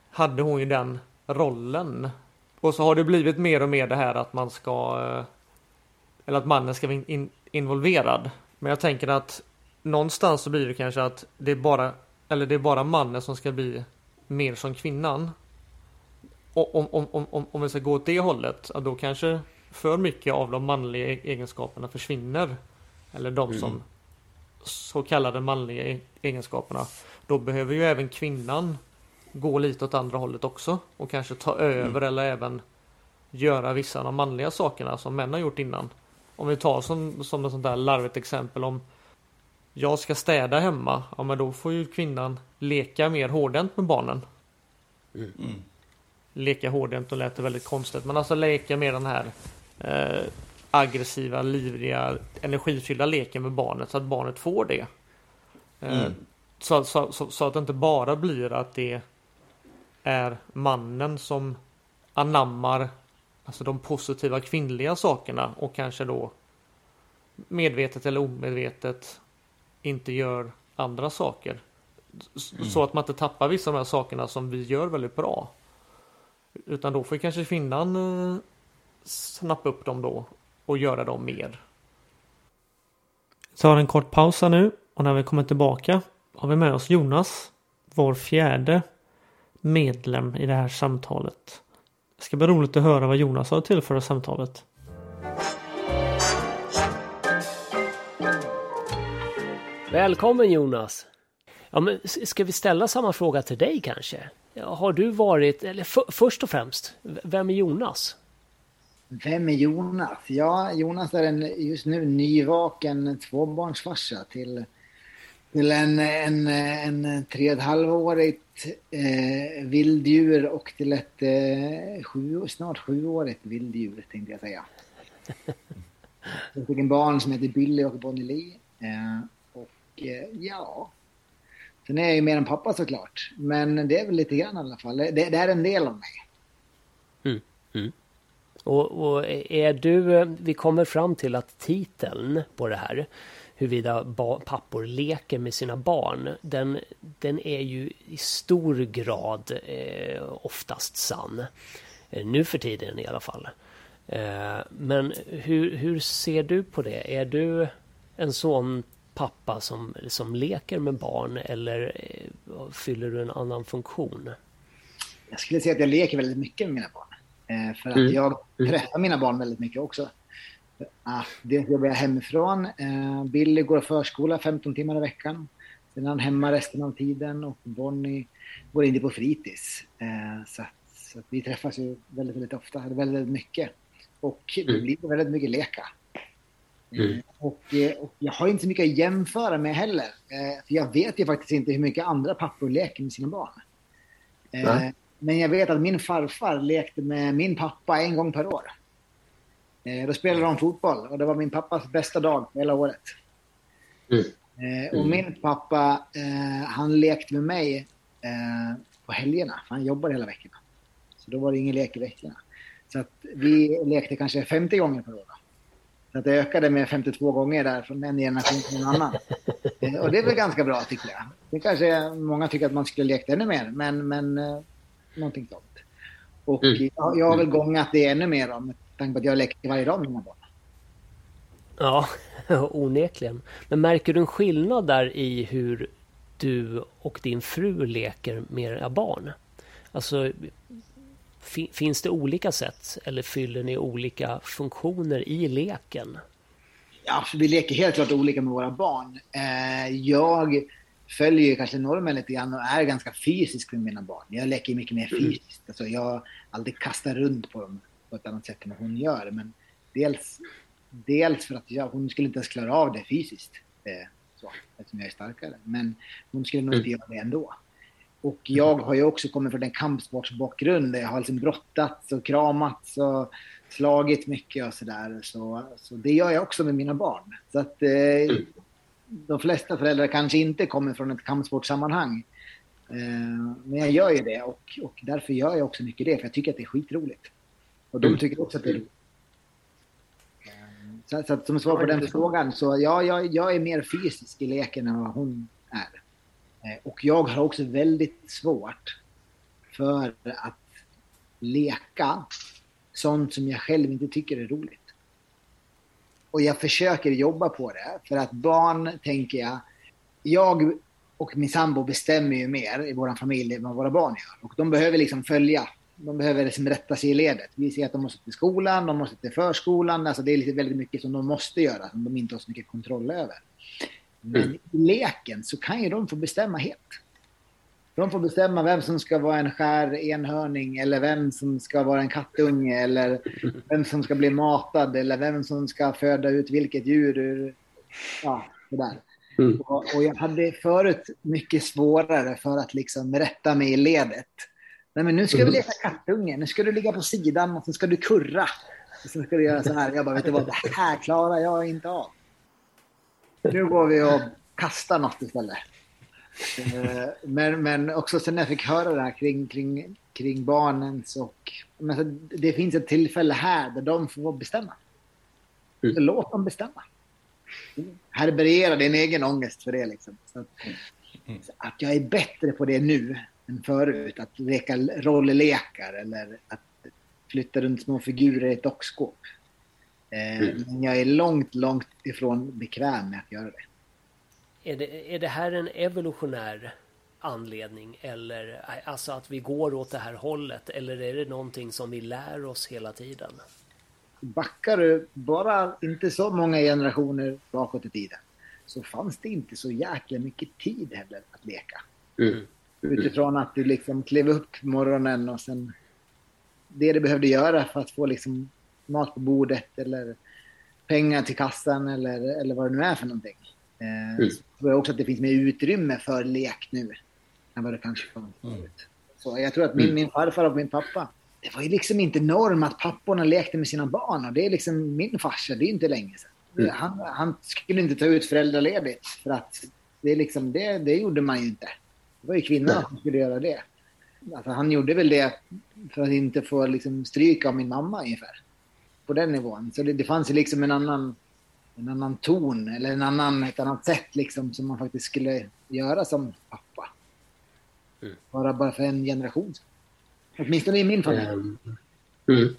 hade hon ju den rollen. Och så har det blivit mer och mer det här att man ska eh, eller att mannen ska vara in, involverad. Men jag tänker att någonstans så blir det kanske att det är bara eller det är bara mannen som ska bli mer som kvinnan. Och om, om, om, om, om vi ska gå åt det hållet, då kanske för mycket av de manliga e-, egenskaperna försvinner. Eller de som mm. så kallade manliga e-, egenskaperna. Då behöver ju även kvinnan gå lite åt andra hållet också. Och kanske ta över mm. eller även göra vissa av de manliga sakerna som män har gjort innan. Om vi tar som, som ett sånt där larvigt exempel om jag ska städa hemma, ja men då får ju kvinnan leka mer hårdhänt med barnen. Mm. Leka hårdhänt och lät det väldigt konstigt, men alltså leka med den här eh, aggressiva, livliga, energifyllda leken med barnet så att barnet får det. Eh, mm. så, så, så, så, att det inte bara blir att det är mannen som anammar alltså de positiva kvinnliga sakerna och kanske då medvetet eller omedvetet inte gör andra saker. Mm. Så att man inte tappar vissa av de här sakerna som vi gör väldigt bra. Utan då får kanske kvinnan eh, snappa upp dem då och göra dem mer. Vi tar en kort paus här nu och när vi kommer tillbaka har vi med oss Jonas, vår fjärde medlem i det här samtalet. Det ska bli roligt att höra vad Jonas har tillföra samtalet. Välkommen Jonas! Ja, men ska vi ställa samma fråga till dig kanske? Har du varit, eller för, först och främst, vem är Jonas? Vem är Jonas? Ja, Jonas är en just nu nyvaken tvåbarnsfarsa till, till en, en, en tre och ett halvårigt eh, vilddjur och till ett eh, sju, snart sjuårigt vilddjur tänkte jag säga. Jag fick en barn som heter Billy och Bonnie Lee. Eh, Eh, ja, sen är jag ju mer än pappa såklart. Men det är väl lite grann i alla fall. Det, det är en del av mig. Mm. Mm. Och, och, är du, eh, vi kommer fram till att titeln på det här, huruvida pappor leker med sina barn, den, den är ju i stor grad eh, oftast sann. Eh, nu för tiden i alla fall. Eh, men hur, hur ser du på det? Är du en sån pappa som, som leker med barn eller eh, fyller du en annan funktion? Jag skulle säga att jag leker väldigt mycket med mina barn. Eh, för att mm. jag mm. träffar mina barn väldigt mycket också. Ah, dels jobbar jag hemifrån. Eh, Billy går förskola 15 timmar i veckan. Sen är han hemma resten av tiden och Bonnie går inte på fritids. Så, så att vi träffas ju väldigt, väldigt ofta, väldigt, väldigt mycket. Och det mm. blir väldigt mycket leka. Mm. Eh, och, eh, och, jag har inte så mycket att jämföra med heller. Eh, för jag vet ju faktiskt inte hur mycket andra pappor leker med sina barn. Nej. Men jag vet att min farfar lekte med min pappa en gång per år. Då spelade de fotboll och det var min pappas bästa dag hela året. Mm. Mm. Och min pappa, han lekte med mig på helgerna, för han jobbade hela veckorna. Så då var det ingen lek i veckorna. Så att vi lekte kanske 50 gånger per år. Så att det ökade med 52 gånger där från en generation till en annan. Eh, och det är väl ganska bra tycker jag. Det kanske många tycker att man skulle lekt ännu mer, men, men eh, någonting sånt. Och mm. jag, jag har väl gångat det ännu mer då, med tanke på att jag leker varje dag med mina barn. Ja, onekligen. Men märker du en skillnad där i hur du och din fru leker med era barn? Alltså, Finns det olika sätt eller fyller ni olika funktioner i leken? Ja, vi leker helt klart olika med våra barn. Eh, jag följer kanske normen lite grann och är ganska fysisk med mina barn. Jag leker mycket mer mm. fysiskt. Alltså jag alltid kastar runt på dem på ett annat sätt än vad hon gör. Men dels, dels för att jag, hon skulle inte ens klara av det fysiskt. Eh, så, eftersom jag är starkare. Men hon skulle nog inte mm. göra det ändå. och jag har ju också kommit från en kampsportsbakgrund där jag har liksom brottats och kramats och slagit mycket och sådär. Så, så det gör jag också med mina barn. Så att eh, de flesta föräldrar kanske inte kommer från ett kampsportsammanhang. Eh, men jag gör ju det och, och därför gör jag också mycket det, för jag tycker att det är skitroligt. Och de tycker också att det är roligt. Eh, Så, så att som svar på den frågan, så ja, jag, jag är mer fysisk i leken än vad hon är. Eh, Och jag har också väldigt svårt för att leka sånt som jag själv inte tycker är roligt. Och jag försöker jobba på det, för att barn, tänker jag, jag och min sambo bestämmer ju mer i vår familj än vad våra barn gör. Och de behöver liksom följa, de behöver liksom rätta sig i ledet. Vi ser att de måste till skolan, de måste till förskolan, alltså det är lite väldigt mycket som de måste göra, som de inte har så mycket kontroll över. Men i leken så kan ju de få bestämma helt. De får bestämma vem som ska vara en skär enhörning eller vem som ska vara en kattunge eller vem som ska bli matad eller vem som ska föda ut vilket djur ur... Ja, sådär. Mm. Och, och jag hade förut mycket svårare för att liksom rätta mig i ledet. Nej, men nu ska vi leka kattunge, nu ska du ligga på sidan och så ska du kurra. Och så ska du göra så här. Jag bara, vet du vad, det här klarar jag inte av. Nu går vi och kastar något istället. Eh, Men, men också sen när jag fick höra det här kring, kring, kring barnens och... Men det finns ett tillfälle här där de får bestämma. Mm. Låt dem bestämma. Härbärgera din egen ångest för det. Liksom. Så att, så att jag är bättre på det nu än förut. Att leka rolllekar eller att flytta runt små figurer i ett dockskåp. Eh, Mm. Men jag är långt, långt ifrån bekväm med att göra det. Är det, är det här en evolutionär anledning eller alltså att vi går åt det här hållet eller är det någonting som vi lär oss hela tiden? backar du bara inte så många generationer bakåt i tiden så fanns det inte så jäkla mycket tid heller att leka. Mm. Utifrån att du liksom klev upp på morgonen och sen det du behövde göra för att få liksom mat på bordet eller pengar till kassan eller, eller vad det nu är för någonting. Eh, Mm. Så tror jag också att det finns mer utrymme för lek nu än vad det kanske fanns förut. Så jag tror att min, min farfar och min pappa, det var ju liksom inte norm att papporna lekte med sina barn. Och det är liksom min farsa, det är inte länge sedan. Mm. Han, han skulle inte ta ut föräldraledigt för att det, är liksom, det, det gjorde man ju inte. Det var ju kvinnorna Nej. som skulle göra det. Alltså, han gjorde väl det för att inte få liksom, stryk av min mamma ungefär. På den nivån. Så det, det fanns ju liksom en annan, en annan ton eller en annan, ett annat sätt liksom, som man faktiskt skulle göra som pappa. Mm. Bara, bara för en generation. Åtminstone i min familj. Ehm, Mm.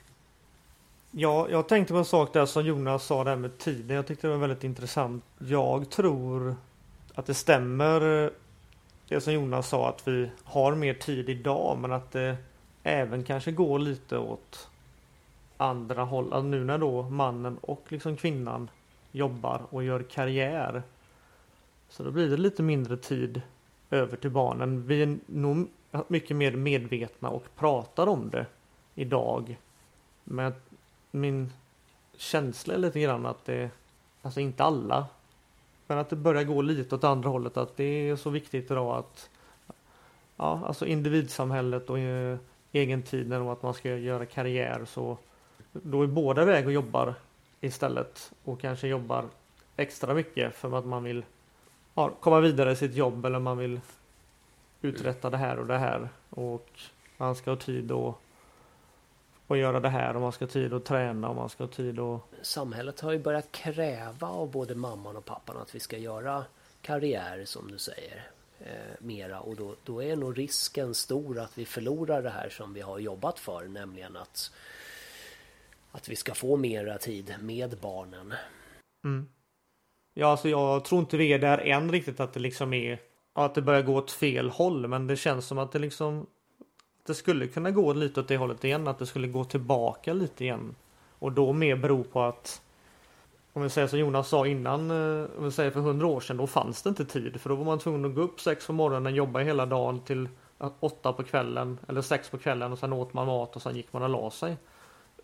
Ja, jag tänkte på en sak där som Jonas sa där med tiden. Jag tyckte det var väldigt intressant. Jag tror att det stämmer det som Jonas sa att vi har mer tid idag men att det även kanske går lite åt andra håll. Alltså nu när då mannen och liksom kvinnan jobbar och gör karriär. Så då blir det lite mindre tid över till barnen. Vi är nog mycket mer medvetna och pratar om det idag. Men min känsla är lite grann att det, alltså inte alla, men att det börjar gå lite åt andra hållet. Att det är så viktigt idag att, ja, alltså individsamhället och eh, egentiden och att man ska göra karriär så då är båda iväg och jobbar istället och kanske jobbar extra mycket för att man vill ja, komma vidare i sitt jobb eller man vill uträtta det här och det här och man ska ha tid att och göra det här och man ska ha tid att träna och man ska ha tid att Samhället har ju börjat kräva av både mamman och pappan att vi ska göra karriär som du säger. Eh, mera och då, då är nog risken stor att vi förlorar det här som vi har jobbat för, nämligen att att vi ska få mera tid med barnen. Mm. Ja, alltså jag tror inte vi är där än riktigt att det liksom är att det börjar gå åt fel håll, men det känns som att det liksom det skulle kunna gå lite åt det hållet igen, att det skulle gå tillbaka lite igen. Och då mer beror på att om vi säger som Jonas sa innan, eh, om vi säger för hundra år sedan, då fanns det inte tid. För då var man tvungen att gå upp sex på morgonen, jobba hela dagen till åtta på kvällen eller sex på kvällen och sen åt man mat och sen gick man och la sig.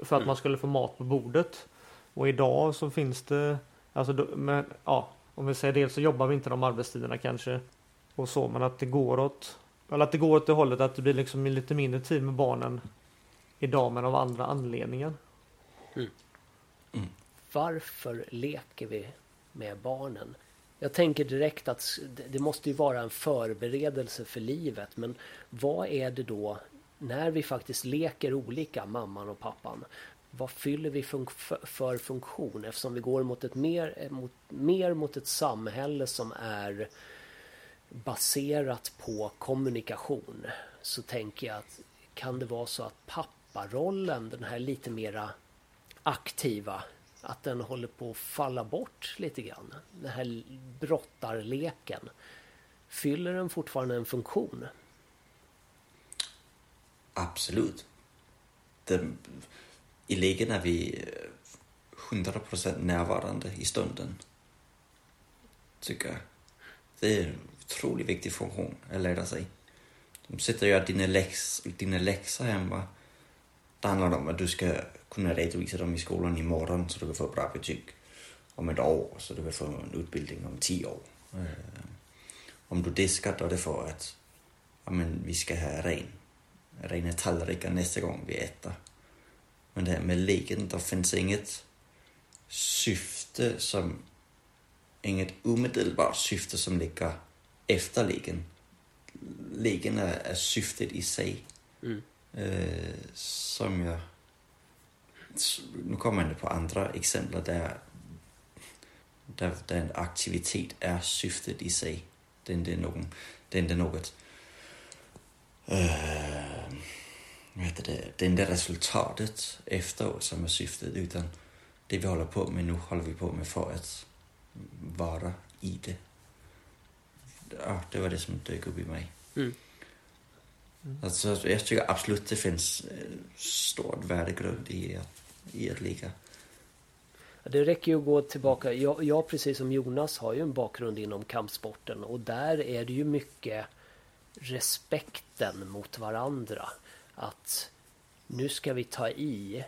För att man skulle få mat på bordet. Och idag så finns det, alltså men, ja, om vi säger dels så jobbar vi inte de arbetstiderna kanske och så, men att det går åt Eller att det går åt det hållet att det blir liksom lite mindre tid med barnen idag men av andra anledningar. Varför leker vi med barnen? Jag tänker direkt att det måste ju vara en förberedelse för livet. Men vad är det då när vi faktiskt leker olika, mamman och pappan? Vad fyller vi fun för funktion? Eftersom vi går mot ett mer, mot, mer mot ett samhälle som är baserat på kommunikation. Så tänker jag att kan det vara så att papparollen, den här lite mera aktiva att den håller på att falla bort lite grann. Den här brottarleken. Fyller den fortfarande en funktion? Absolut. Den I leken är vi 100% närvarande i stunden. Tycker jag. Det är otroligt viktig funktion att lära sig. De sitter och gör dina, läx, dina läxor hemma. Det handlar om att du ska kunna redovisa dem i skolan imorgon så du kan få bra betyg om ett år så du kan få en utbildning om tio år. Eh, om du diskar då är det för att ja, men vi ska ha ren, rena tallrikar nästa gång vi äter. Men det här med leken, det finns inget syfte som, inget omedelbart syfte som ligger efter leken. Leken är, är syftet i sig. Mm. Eh, som jag... Nu kommer jag på andra exempel där, där, där en aktivitet är syftet i sig. Det är inte, någon, det är inte något... Eh, vad heter det? Det är inte resultatet efteråt som är syftet utan det vi håller på med nu håller vi på med för att vara i det. Ja, det var det som dök upp i mig. Mm. Alltså, jag tycker absolut det finns eh, stort värdegrund i att, i att ligga. Det räcker ju att gå tillbaka. Jag, jag, precis som Jonas, har ju en bakgrund inom kampsporten och där är det ju mycket respekten mot varandra. Att nu ska vi ta i,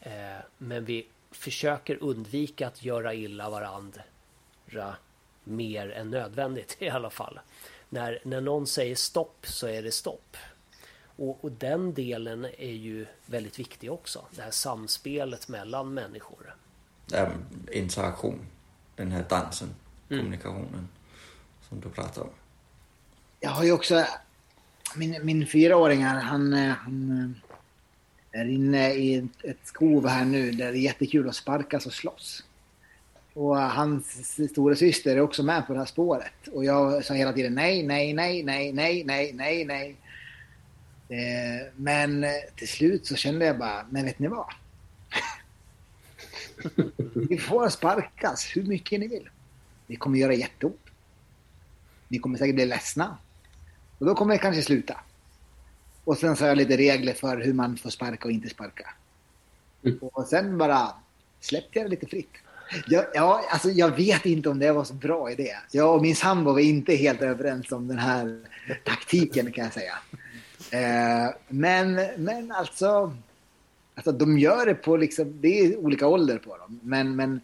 eh, men vi försöker undvika att göra illa varandra mer än nödvändigt i alla fall. När, när någon säger stopp så är det stopp. Och, och den delen är ju väldigt viktig också. Det här samspelet mellan människor. Ja, interaktion. Den här dansen, mm. kommunikationen som du pratar om. Jag har ju också min, min fyraåring här, han, han är inne i ett, ett skov här nu där det är jättekul att sparkas och slåss. Och hans stora syster är också med på det här spåret. Och jag sa hela tiden nej, nej, nej, nej, nej, nej, nej, nej. Eh, men till slut så kände jag bara, men vet ni vad? Ni får sparkas hur mycket ni vill. Det kommer göra jätteont. Ni kommer säkert bli ledsna. Och då kommer det kanske sluta. Och sen så har jag lite regler för hur man får sparka och inte sparka. Och sen bara släppte jag det lite fritt. Jag, ja, alltså jag vet inte om det var så bra idé. Jag och min sambo var inte helt överens om den här taktiken kan jag säga. Eh, men, men alltså, alltså, de gör det på liksom, det är olika ålder på dem. Men, men,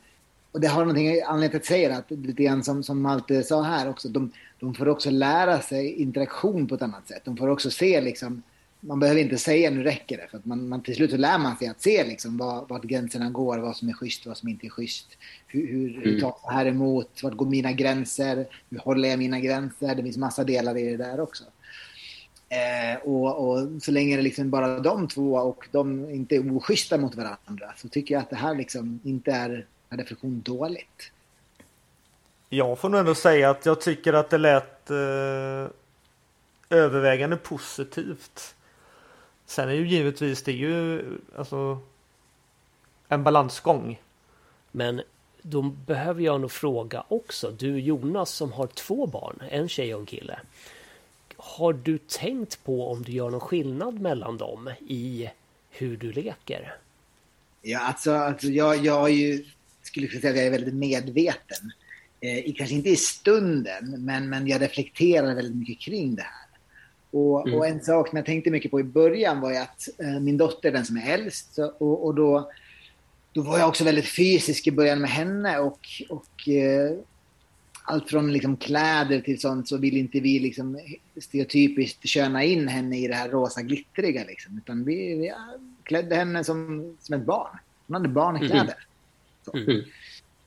och det har någonting anledning att säga att lite grann som, som Malte sa här också, de, de får också lära sig interaktion på ett annat sätt. De får också se liksom, man behöver inte säga nu räcker det. För att man, man, till slut så lär man sig att se liksom var, vart gränserna går, vad som är schysst, vad som inte är schysst. Hur, hur, mm. hur tar jag här emot? Vart går mina gränser? Hur håller jag mina gränser? Det finns massa delar i det där också. Eh, och, och, så länge det liksom bara de två och de inte är oschyssta mot varandra så tycker jag att det här liksom inte är per definition dåligt. Jag får nog ändå säga att jag tycker att det lät eh, övervägande positivt. Sen är ju givetvis det är ju alltså en balansgång. Men då behöver jag nog fråga också. Du Jonas som har två barn, en tjej och en kille. Har du tänkt på om du gör någon skillnad mellan dem i hur du leker? Ja, alltså, alltså jag, jag ju, skulle säga att jag är väldigt medveten. Eh, kanske inte i stunden, men, men jag reflekterar väldigt mycket kring det här. Och, mm. och, en sak som jag tänkte mycket på i början var ju att eh, min dotter, den som är äldst, så, och, och, då, då var jag också väldigt fysisk i början med henne och, och eh, allt från liksom kläder till sånt så vill inte vi liksom stereotypiskt köna in henne i det här rosa glittriga. Liksom. Utan vi, vi klädde henne som, som ett barn. Hon hade barnkläder. Mm.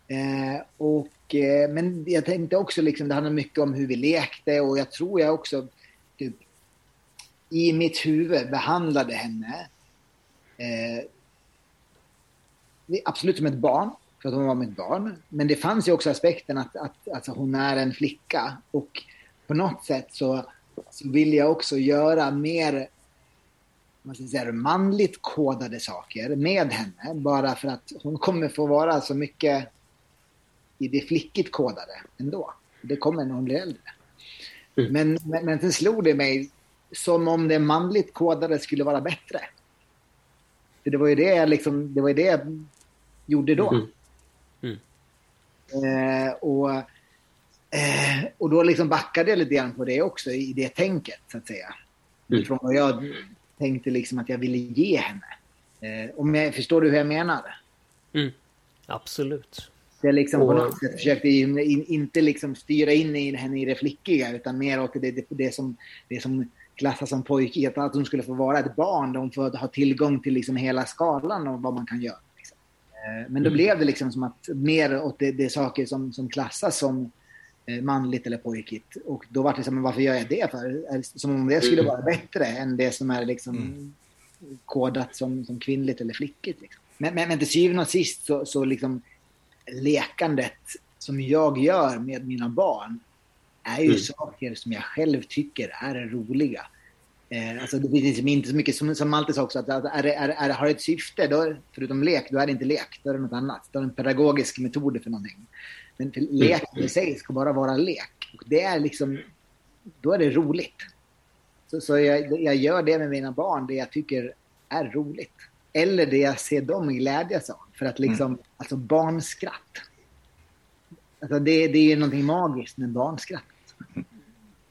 Eh, och, eh, men jag tänkte också, liksom, det handlar mycket om hur vi lekte och jag tror jag också typ, i mitt huvud behandlade henne eh, absolut som ett barn, för att hon var mitt barn. Men det fanns ju också aspekten att, att alltså, hon är en flicka och på något sätt så, så vill jag också göra mer man ska säga, manligt kodade saker med henne. Bara för att hon kommer få vara så mycket i det flickigt kodade ändå. Det kommer när hon blir äldre. Mm. Men, men, men sen slog det mig som om det manligt kodade skulle vara bättre. För det var ju det liksom, det var det jag gjorde då. Mm. Mm. Eh, och, eh, och då liksom backade jag lite grann på det också, i det tänket, så att säga. Mm. Från vad jag tänkte liksom att jag ville ge henne. Eh, om jag, förstår du hur jag menar? Mm. Absolut. Jag liksom på något sätt försökte in, in, inte liksom styra in i henne i det flickiga utan mer åt det, det, det, som, det som klassas som pojkigt. Att hon skulle få vara ett barn hon får ha tillgång till liksom hela skalan av vad man kan göra. Liksom. Eh, men då mm. blev det liksom som att mer åt det, det saker som, som klassas som eh, manligt eller pojkigt. Och då var det som, varför gör jag det för? Som om det skulle vara bättre än det som är liksom mm. kodat som, som kvinnligt eller flickigt. Liksom. Men, men, men till syvende och sist så, så liksom lekandet som jag gör med mina barn är ju mm. saker som jag själv tycker är roliga. Eh, alltså det finns liksom inte så mycket, som, som Malte sa också, att är, är, är, har det ett syfte, då, förutom lek, då är det inte lek, då är det något annat. Då är det en pedagogisk metod för någonting. Men för lek i sig ska bara vara lek. Och det är liksom, då är det roligt. Så, så jag, jag gör det med mina barn, det jag tycker är roligt. Eller det jag ser dem glädjas av. För att liksom, mm. alltså barnskratt. Alltså det, det är ju någonting magiskt med barnskratt.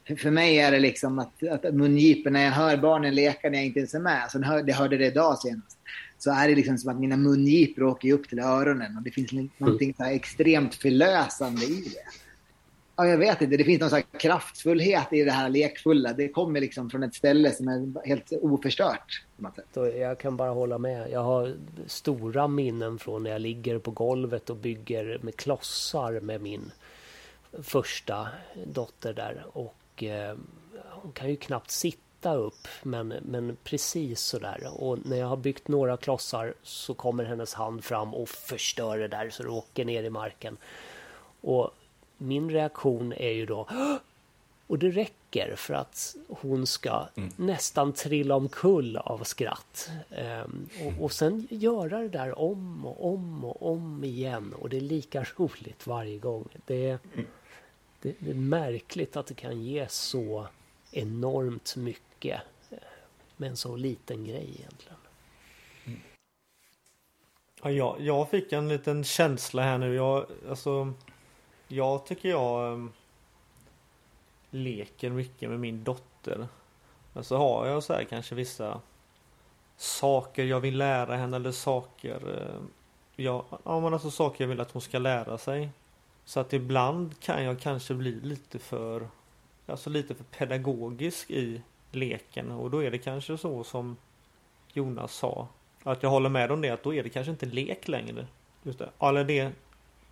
För, för mig är det liksom att, att mungipen, när jag hör barnen leka när jag inte ens är med, alltså jag hörde det idag senast, så är det liksom som att mina mungipor åker upp till öronen och det finns någonting så extremt förlösande i det. Ja, jag vet inte. Det finns någon slags kraftfullhet i det här lekfulla. Det kommer liksom från ett ställe som är helt oförstört. Jag kan bara hålla med. Jag har stora minnen från när jag ligger på golvet och bygger med klossar med min första dotter där. Och eh, hon kan ju knappt sitta upp, men, men precis sådär. Och när jag har byggt några klossar så kommer hennes hand fram och förstör det där så det åker ner i marken. Och min reaktion är ju då och det räcker för att hon ska mm. nästan trilla omkull av skratt. Um, och, och sen göra det där om och om och om igen. Och det är lika roligt varje gång. Det är, det, det är märkligt att det kan ge så enormt mycket eh, med en så liten grej egentligen. Mm. Ja, jag, jag fick en liten känsla här nu. Jag, alltså, jag tycker jag um, leker mycket med min dotter. Men så har jag så här kanske vissa saker jag vill lära henne eller saker uh, jag, ja men alltså saker jag vill att hon ska lära sig. Så att ibland kan jag kanske bli lite för Alltså lite för pedagogisk i leken och då är det kanske så som Jonas sa. Att jag håller med om det att då är det kanske inte lek längre. Just det. Eller det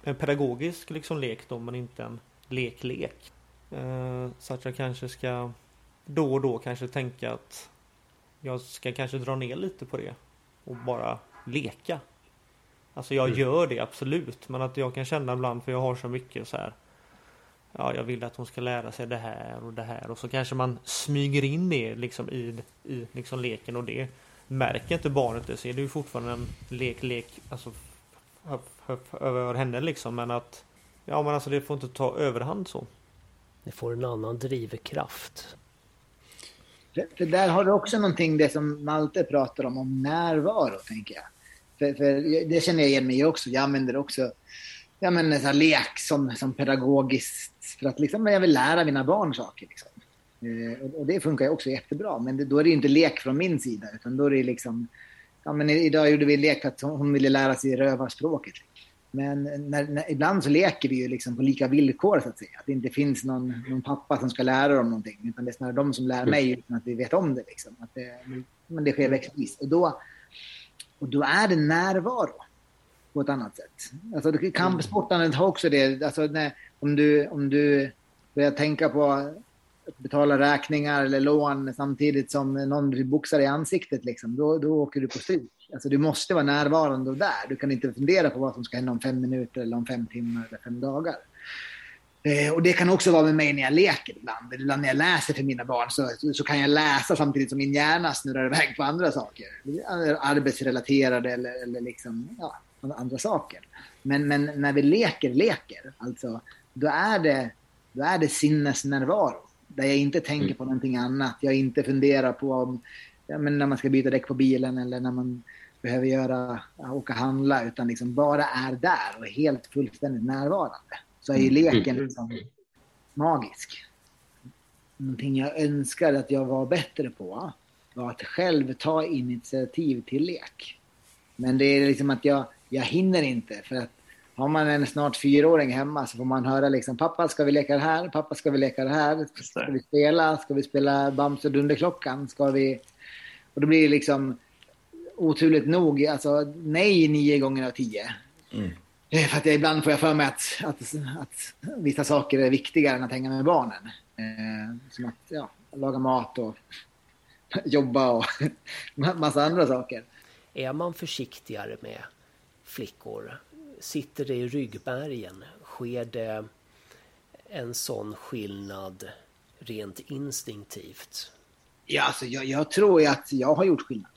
en pedagogisk liksom lek då men inte en lek-lek. Eh, så att jag kanske ska då och då kanske tänka att jag ska kanske dra ner lite på det och bara leka. Alltså jag mm. gör det absolut men att jag kan känna ibland för jag har så mycket så här. Ja, jag vill att hon ska lära sig det här och det här och så kanske man smyger in det liksom i, i liksom leken och det märker inte barnet det så är det ju fortfarande en lek, lek, alltså över henne liksom men att Ja men alltså det får inte ta överhand så. Det får en annan drivkraft. För, där har du också någonting det som Malte pratar om, om närvaro tänker jag. För, för det känner jag igen mig också. Jag använder också ja, men, så lek som, som pedagogiskt för att liksom, jag vill lära mina barn saker. Liksom. Eh, och, och, det funkar ju också jättebra. Men det, då är det inte lek från min sida utan då är det liksom ja, men idag gjorde vi en lek att hon ville lära sig rövarspråket. men när, när, ibland så leker vi ju liksom på lika villkor så att säga. Att det inte finns någon, någon pappa som ska lära dem någonting. Utan det är snarare de som lär mig utan att vi vet om det. Liksom. Att det men det sker växtvis. Och då, och då är det närvaro på ett annat sätt. Alltså, kampsportandet har också det. Alltså, när, om, du, om du börjar tänka på betala räkningar eller lån samtidigt som någon boxar i ansiktet, liksom, då, då åker du på stryk. Alltså, du måste vara närvarande och där. Du kan inte fundera på vad som ska hända om fem minuter, eller om fem timmar eller fem dagar. Eh, och det kan också vara med mig när jag leker ibland. Ibland när jag läser för mina barn så, så kan jag läsa samtidigt som min hjärna snurrar iväg på andra saker. Arbetsrelaterade eller, eller liksom, ja, andra saker. Men, men när vi leker, leker, alltså, då är det, då är det sinnesnärvaro. Där jag inte tänker mm. på någonting annat. Jag inte funderar på om, ja, men när man ska byta däck på bilen eller när man behöver göra, åka handla. Utan liksom bara är där och är helt fullständigt närvarande så är ju mm. leken mm. liksom magisk. Någonting jag önskar att jag var bättre på var att själv ta initiativ till lek. Men det är liksom att jag, jag hinner inte för att har man en snart fyraåring hemma så får man höra liksom pappa ska vi leka det här, pappa ska vi leka det här, ska vi spela, ska vi spela Bamse Dunderklockan, ska vi... Och då blir det liksom oturligt nog alltså nej nio gånger av tio. Mm. Eh, för att jag, ibland får jag för mig att, att, att vissa saker är viktigare än att hänga med barnen. Eh, som att ja, laga mat och jobba och massa andra saker. Är man försiktigare med flickor? Sitter det i ryggmärgen? Sker det en sån skillnad rent instinktivt? Ja, alltså jag, jag tror att jag har gjort skillnad.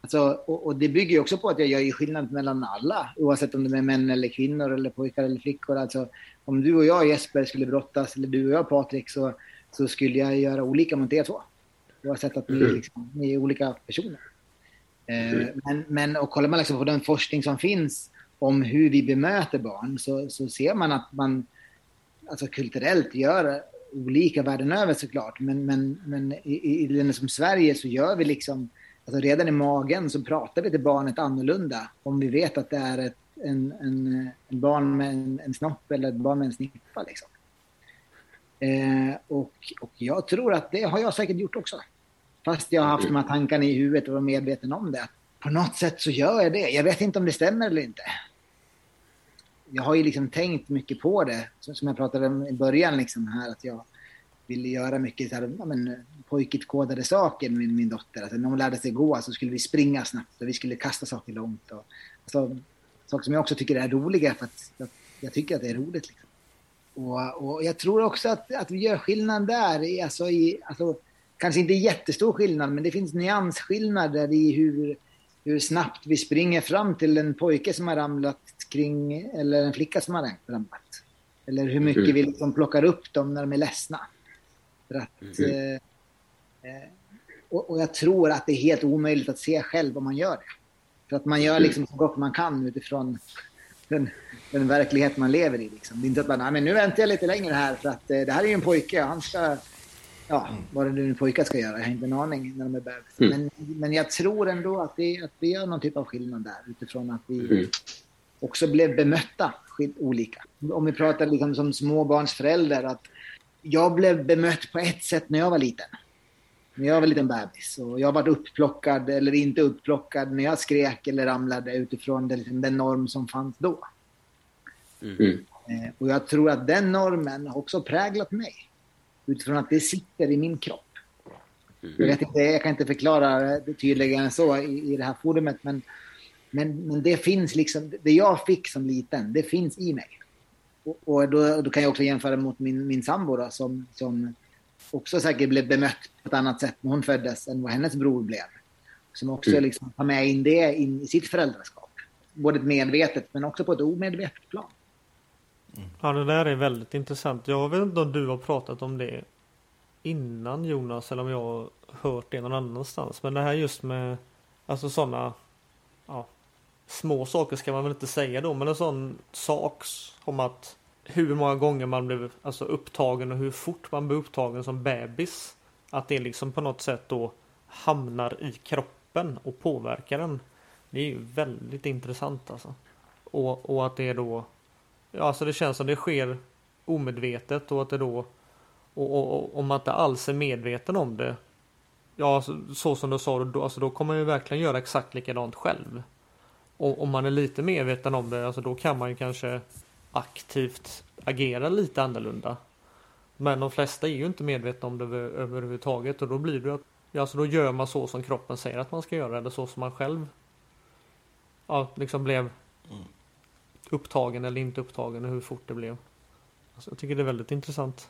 Alltså, och, och, det bygger också på att jag gör skillnad mellan alla, oavsett om det är män eller kvinnor eller pojkar eller flickor. Alltså, om du och jag Jesper skulle brottas, eller du och jag Patrik, så, så skulle jag göra olika mot er två. Oavsett att vi, mm. liksom, ni är olika personer. Eh, mm. men, men och kollar man liksom på den forskning som finns om hur vi bemöter barn så, så ser man att man alltså kulturellt gör olika världen över såklart. Men, men, men i, i länder som Sverige så gör vi liksom Alltså redan i magen så pratar vi till barnet annorlunda om vi vet att det är ett en, en, en barn med en, en, snopp eller ett barn med en snippa. Liksom. Eh, och, och jag tror att det har jag säkert gjort också. Fast jag har haft de här tankarna i huvudet och var medveten om det. På något sätt så gör jag det. Jag vet inte om det stämmer eller inte. Jag har ju liksom tänkt mycket på det, som jag pratade om i början liksom här, att jag ville göra mycket så här, ja, men, pojkigt kodade saker med min dotter. Alltså, när hon lärde sig gå så skulle vi springa snabbt och vi skulle kasta saker långt. Och, alltså, saker som jag också tycker är roliga för att jag, jag tycker att det är roligt. Liksom. Och, och, jag tror också att, att vi gör skillnad där. Alltså, i, alltså, kanske inte jättestor skillnad, men det finns nyansskillnader i hur, hur snabbt vi springer fram till en pojke som har ramlat kring, eller en flicka som har ramlat. Eller hur mycket mm. vi liksom plockar upp dem när de är ledsna. För att, mm. eh, eh, och, och, jag tror att det är helt omöjligt att se själv om man gör det. För att man gör liksom så gott man kan utifrån den, den verklighet man lever i. Liksom. Det är inte att man, men nu väntar jag lite längre här för att eh, det här är ju en pojke och han ska, ja, mm. vad det nu pojke ska göra, jag har inte en aning när de är bebis. Mm. Men, men jag tror ändå att, det, att vi gör någon typ av skillnad där utifrån att vi mm. också blev bemötta olika. Om vi pratar liksom som småbarnsförälder, att jag blev bemött på ett sätt när jag var liten. När jag var liten bebis. Och jag var upplockad eller inte upplockad när jag skrek eller ramlade utifrån den, den norm som fanns då. Mm. mm. Eh, och jag tror att den normen har också präglat mig. Utifrån att det sitter i min kropp. Mm. Jag, vet inte, jag kan inte förklara det tydligare än så i, i det här forumet. Men, men, men det finns liksom, det jag fick som liten, det finns i mig. Och, då, då, kan jag också jämföra mot min, min sambo då, som, som också säkert blev bemött på ett annat sätt när hon föddes än vad hennes bror blev. Som också mm. liksom tar med in det in i sitt föräldraskap. Både medvetet men också på ett omedvetet plan. Mm. Ja det där är väldigt intressant. Jag vet inte om du har pratat om det innan Jonas eller om jag har hört det någon annanstans. Men det här just med alltså sådana ja, små saker ska man väl inte säga då, men en sån sak om att hur många gånger man blev alltså, upptagen och hur fort man blev upptagen som bebis. Att det liksom på något sätt då hamnar i kroppen och påverkar den. Det är ju väldigt intressant alltså. Och, och att det är då, alltså det känns som det sker omedvetet och att det då, och, och, och om man inte alls är medveten om det, ja så, så som du sa, då, alltså då kommer man ju verkligen göra exakt likadant själv. Och om man är lite medveten om det, alltså då kan man ju kanske aktivt agera lite annorlunda. Men de flesta är ju inte medvetna om det över, överhuvudtaget och då blir det att ja, alltså då gör man så som kroppen säger att man ska göra eller så som man själv ja, liksom blev mm upptagen eller inte upptagen och hur fort det blev. Alltså, jag tycker det är väldigt intressant.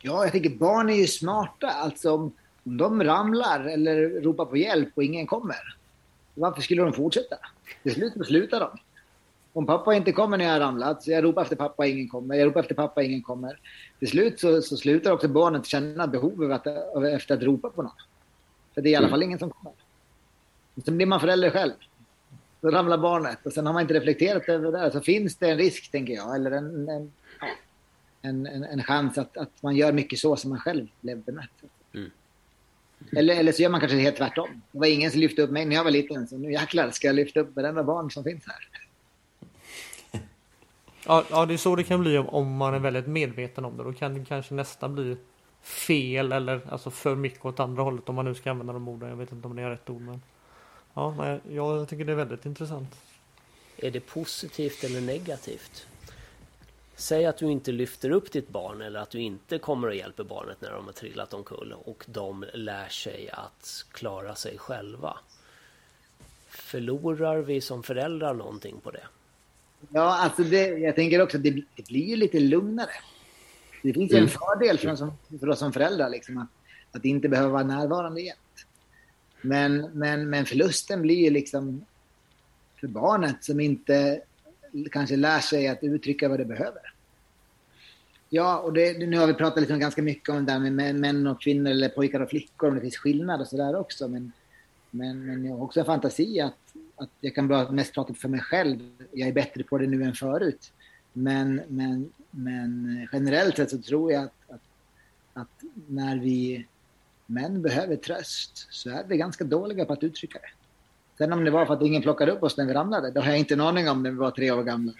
Ja, jag tänker barn är ju smarta. Alltså om om de ramlar eller ropar på hjälp och ingen kommer, varför skulle de fortsätta? Till slut beslutar de. Om pappa inte kommer när jag har ramlat, så jag ropar efter pappa, ingen kommer. Jag ropar efter pappa, ingen kommer. Till slut så, så slutar också barnet känna behov av att, av, efter att ropa på någon. För det är i alla fall ingen som kommer. Sen blir man förälder själv. Då ramlar barnet och sen har man inte reflekterat över det där. Så finns det en risk, tänker jag, eller en, en, en, en, en chans att, att man gör mycket så som man själv blev bemött. Mm. Eller, eller så gör man kanske helt tvärtom. Det var ingen som lyfte upp mig när jag var liten, så nu jäklar ska jag lyfta upp varenda barn som finns här. Ja, ja, det är så det kan bli om, om man är väldigt medveten om det. Då kan det kanske nästan bli fel eller alltså för mycket åt andra hållet om man nu ska använda de orden. Jag vet inte om det är rätt ord men ja, nej, jag tycker det är väldigt intressant. Är det positivt eller negativt? Säg att du inte lyfter upp ditt barn eller att du inte kommer och hjälper barnet när de har trillat omkull och de lär sig att klara sig själva. Förlorar vi som föräldrar någonting på det? Ja, alltså det, jag tänker också att det, det blir ju lite lugnare. Det finns ju en fördel för, som, för oss som föräldrar, liksom, att, att inte behöva vara närvarande jämt. Men, men, men förlusten blir ju liksom för barnet som inte kanske lär sig att uttrycka vad det behöver. Ja, och det, nu har vi pratat liksom ganska mycket om det där med män och kvinnor eller pojkar och flickor, om det finns skillnad och sådär också. Men, men, men jag har också en fantasi att, att jag kan bara mest prata för mig själv. Jag är bättre på det nu än förut. Men, men, men generellt sett så tror jag att, att, att när vi män behöver tröst så är vi ganska dåliga på att uttrycka det. Sen om det var för att ingen plockade upp oss när vi ramlade, det har jag inte en aning om när vi var tre år gamla.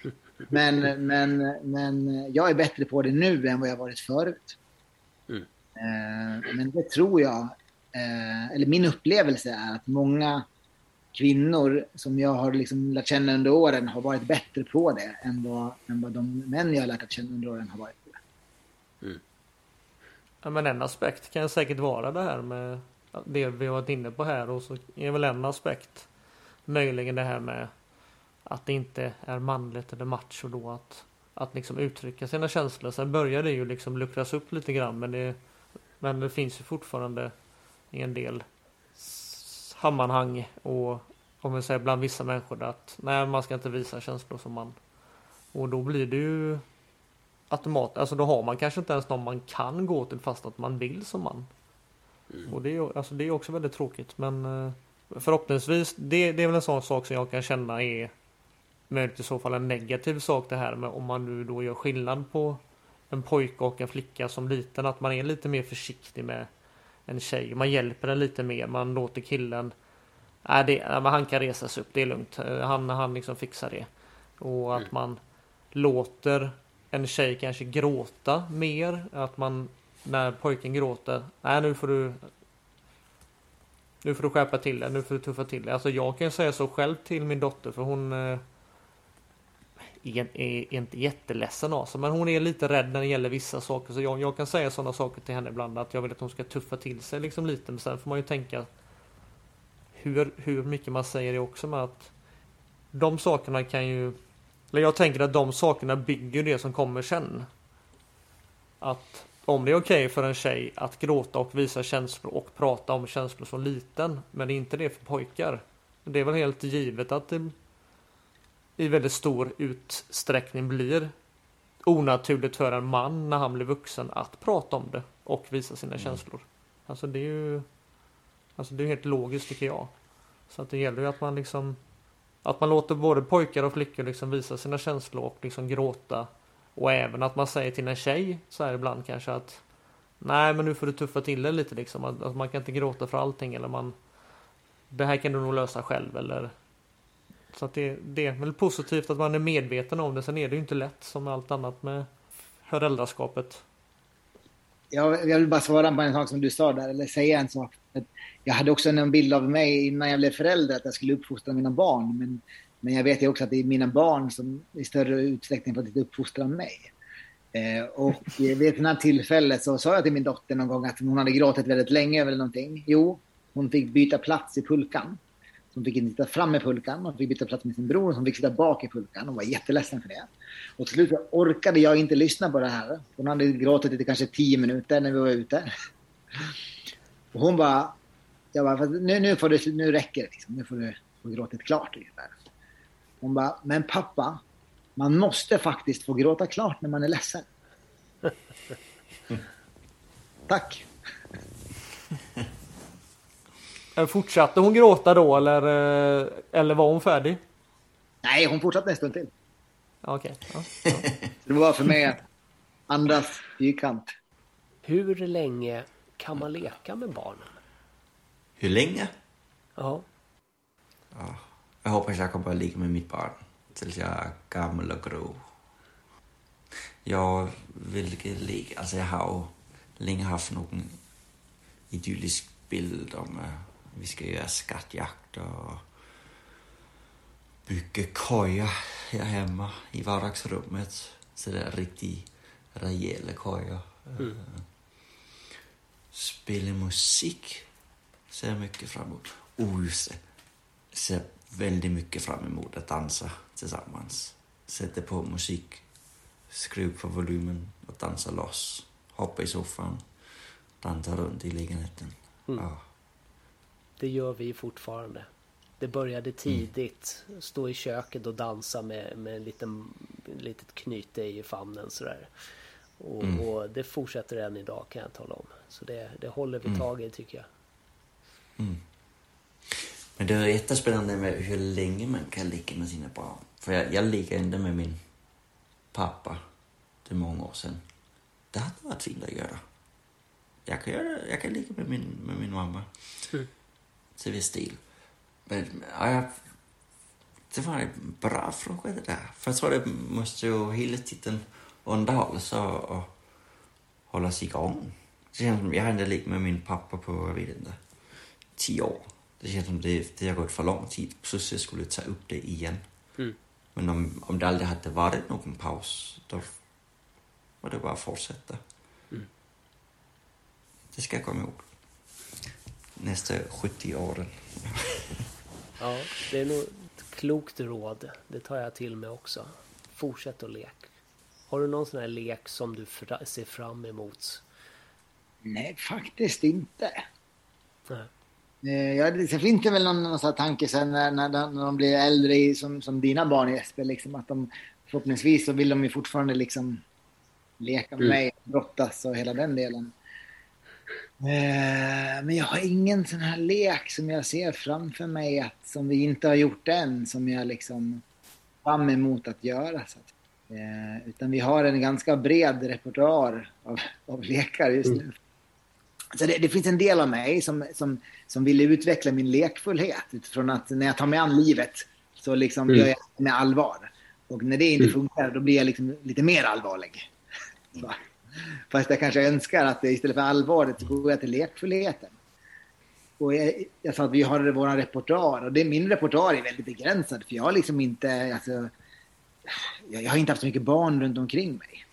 Men, men, men jag är bättre på det nu än vad jag varit förut. Mm. Eh, men det tror jag, eh, eller min upplevelse är att många kvinnor som jag har liksom lärt känna under åren har varit bättre på det än vad, än vad de män jag har lärt känna under åren har varit. Ja, men en aspekt kan säkert vara det här med det vi har varit inne på här och så är väl en aspekt möjligen det här med att det inte är manligt eller macho då att, att liksom uttrycka sina känslor. Sen börjar det ju liksom luckras upp lite grann men det, men det finns ju fortfarande i en del sammanhang och om vi säger bland vissa människor att nej man ska inte visa känslor som man och då blir det ju automat, alltså då har man kanske inte ens någon man kan gå till fast att man vill som man. Mm. Och det är, alltså det är också väldigt tråkigt men eh, förhoppningsvis, det, det är väl en sån sak som jag kan känna är möjligt i så fall en negativ sak det här med om man nu då gör skillnad på en pojke och en flicka som liten, att man är lite mer försiktig med en tjej. Man hjälper den lite mer, man låter killen Nej, det, han kan resa sig upp, det är lugnt. Han, han liksom fixar det. Och att mm. man låter en tjej kanske gråta mer. Att man när pojken gråter. Nej nu får du Nu får du skärpa till dig, nu får du tuffa till dig. Alltså jag kan säga så själv till min dotter för hon eh, är, är, inte jätteledsen av sig men hon är lite rädd när det gäller vissa saker. Så jag, jag kan säga sådana saker till henne ibland att jag vill att hon ska tuffa till sig liksom lite. Men sen får man ju tänka hur, hur mycket man säger det också med att de sakerna kan ju eller jag tänker att de sakerna bygger det som kommer sen. Att om det är okej okay för en tjej att gråta och visa känslor och prata om känslor som liten, men det är inte det för pojkar. Det är väl helt givet att det i väldigt stor utsträckning blir onaturligt för en man när han blir vuxen att prata om det och visa sina mm. känslor. Alltså det är ju Alltså det är helt logiskt tycker jag. Så att det gäller ju att man liksom att man låter både pojkar och flickor liksom visa sina känslor och liksom gråta och även att man säger till en tjej så här ibland kanske att Nej men nu får du tuffa till det lite liksom. Att, att man kan inte gråta för allting eller man Det här kan du nog lösa själv eller Så att det, det är väl positivt att man är medveten om det. Sen är det ju inte lätt som allt annat med föräldraskapet. Jag, jag vill bara svara på en sak som du sa där, eller säga en sak. Jag hade också en bild av mig innan jag blev förälder att jag skulle uppfostra mina barn. Men, men jag vet ju också att det är mina barn som i större utsträckning fått uppfostra mig. Eh, och vid ett här tillfälle så sa jag till min dotter någon gång att hon hade gråtit väldigt länge över någonting. Jo, hon fick byta plats i pulkan. Hon fick inte sitta fram i pulkan, hon fick byta plats med sin bror, hon fick sitta bak i pulkan. Hon var jätteledsen för det. Och till slut orkade jag inte lyssna på det här. Hon hade gråtit i kanske tio minuter när vi var ute. Och hon bara, jag bara nu, nu, får du, nu räcker det. Liksom. Nu får du få gråtit klart. Ungefär. Hon bara, men pappa, man måste faktiskt få gråta klart när man är ledsen. Tack. Fortsatte hon gråta då eller, eh, eller var hon färdig? Nej, hon fortsatte en stund till. Okej. Okay. Ja, ja. Det var för mig att andas fyrkant. Hur länge kan man leka med barnen? Hur länge? Ja. ja. Jag hoppas jag kommer att leka med mitt barn tills jag är gammal och grå. Jag vill leka, alltså jag har länge haft någon idyllisk bild om att vi ska göra skattjakt och bygga koja här hemma i vardagsrummet. Så det är riktigt rejäla kojor. Mm. Spela musik ser jag mycket fram emot. Oh, just det. Ser väldigt mycket fram emot att dansa tillsammans. Sätta på musik, skruva på volymen och dansa loss. Hoppa i soffan, dansa runt i lägenheten. Mm. Ja. Det gör vi fortfarande. Det började tidigt. Mm. Stå i köket och dansa med, med en liten, litet knyte i famnen sådär. Och, mm. och, det fortsätter än idag kan jag tala om. Så det, det håller vi mm. tag i tycker jag. Mm. Men det är jättespännande med hur länge man kan leka med sina barn. För jag, jag lekte ändå med min pappa. Det är många år sedan. Det hade varit fint att göra. Jag kan, göra, jag kan leka med min, med min mamma. Mm. Till viss del. Men ja, det var en bra fråga det där. För jag tror det måste ju hela tiden underhållas och, och hållas igång. Det känns som jag har inte lekt med min pappa på, jag vet inte, tio år. Det känns som det, det har gått för lång tid. Skulle jag ta upp det igen. Mm. Men om, om det aldrig hade varit någon paus, då var det bara att fortsätta. Mm. Det ska jag komma ihåg. Nästa 70 åren. ja, det är nog ett klokt råd. Det tar jag till mig också. Fortsätt att leka. Har du någon sån här lek som du ser fram emot? Nej, faktiskt inte. Nej. Eh, ja, det finns det väl någon, någon sån tanke sen när, när, när de blir äldre som, som dina barn Jesper, liksom, att de förhoppningsvis så vill de ju fortfarande liksom leka med mm. mig, brottas och hela den delen. Eh, men jag har ingen sån här lek som jag ser framför mig att, som vi inte har gjort än, som jag liksom fram emot att göra. Så att, eh, utan vi har en ganska bred repertoar av, av lekar just nu. Mm. Så det, det, finns en del av mig som, som, som vill utveckla min lekfullhet utifrån att när jag tar mig an livet så liksom mm. gör jag det med allvar. Och när det inte mm. funkar då blir jag liksom lite mer allvarlig. Så. Fast jag kanske önskar att istället för allvaret så går jag till lekfullheten. Och jag, jag sa att vi har vår repertoar och det, min repertoar är väldigt begränsad för jag har liksom inte, alltså, jag, har inte haft så mycket barn runt omkring mig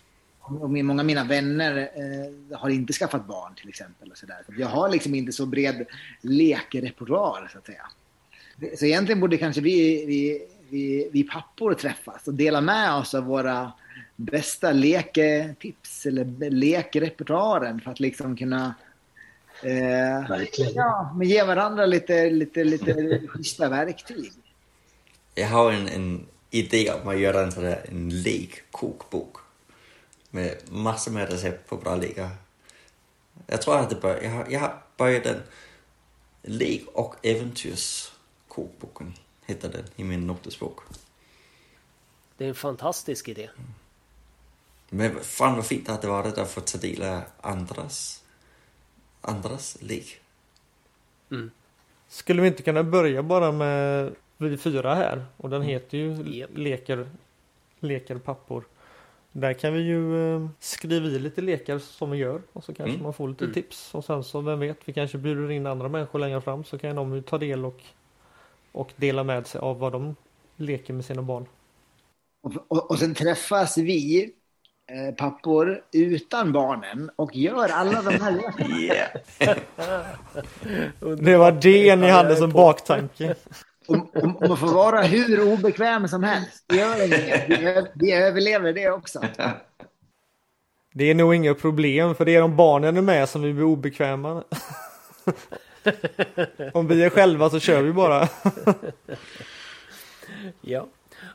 och många av mina vänner eh, har inte skaffat barn till exempel. Och så där. Så jag har liksom inte så bred lekrepertoar så att säga. Så egentligen borde kanske vi, vi, vi, vi pappor träffas och dela med oss av våra bästa leketips eller lekrepertoaren för att liksom kunna eh, ja, men ge varandra lite, lite, lite schyssta verktyg. Jag har en, en idé om att göra en, sån där, en lekkokbok med massor med recept på bra lekar. Jag tror att det bör, jag, har, jag har börjat den Lek och äventyrskokboken, heter den i min notesbok. Det är en fantastisk idé. Men fan vad fint att det varit att få ta del av andras, andras lek. Mm. Skulle vi inte kunna börja bara med vi fyra här och den heter ju Japp. Leker, leker pappor. Där kan vi ju eh, skriva i lite lekar som vi gör och så kanske Mm. man får lite Mm. tips och sen så vem vet vi kanske bjuder in andra människor längre fram så kan de ju ta del och, och dela med sig av vad de leker med sina barn. Och, och, och sen träffas vi eh, pappor utan barnen och gör alla de här lekarna. Det var det ni hade som baktanke. Och, och, och man får vara hur obekväm som helst. Det gör inget. Vi, vi överlever det också. Det är nog inga problem för det är om barnen är med som vi blir obekväma. Om vi är själva så kör vi bara. Ja,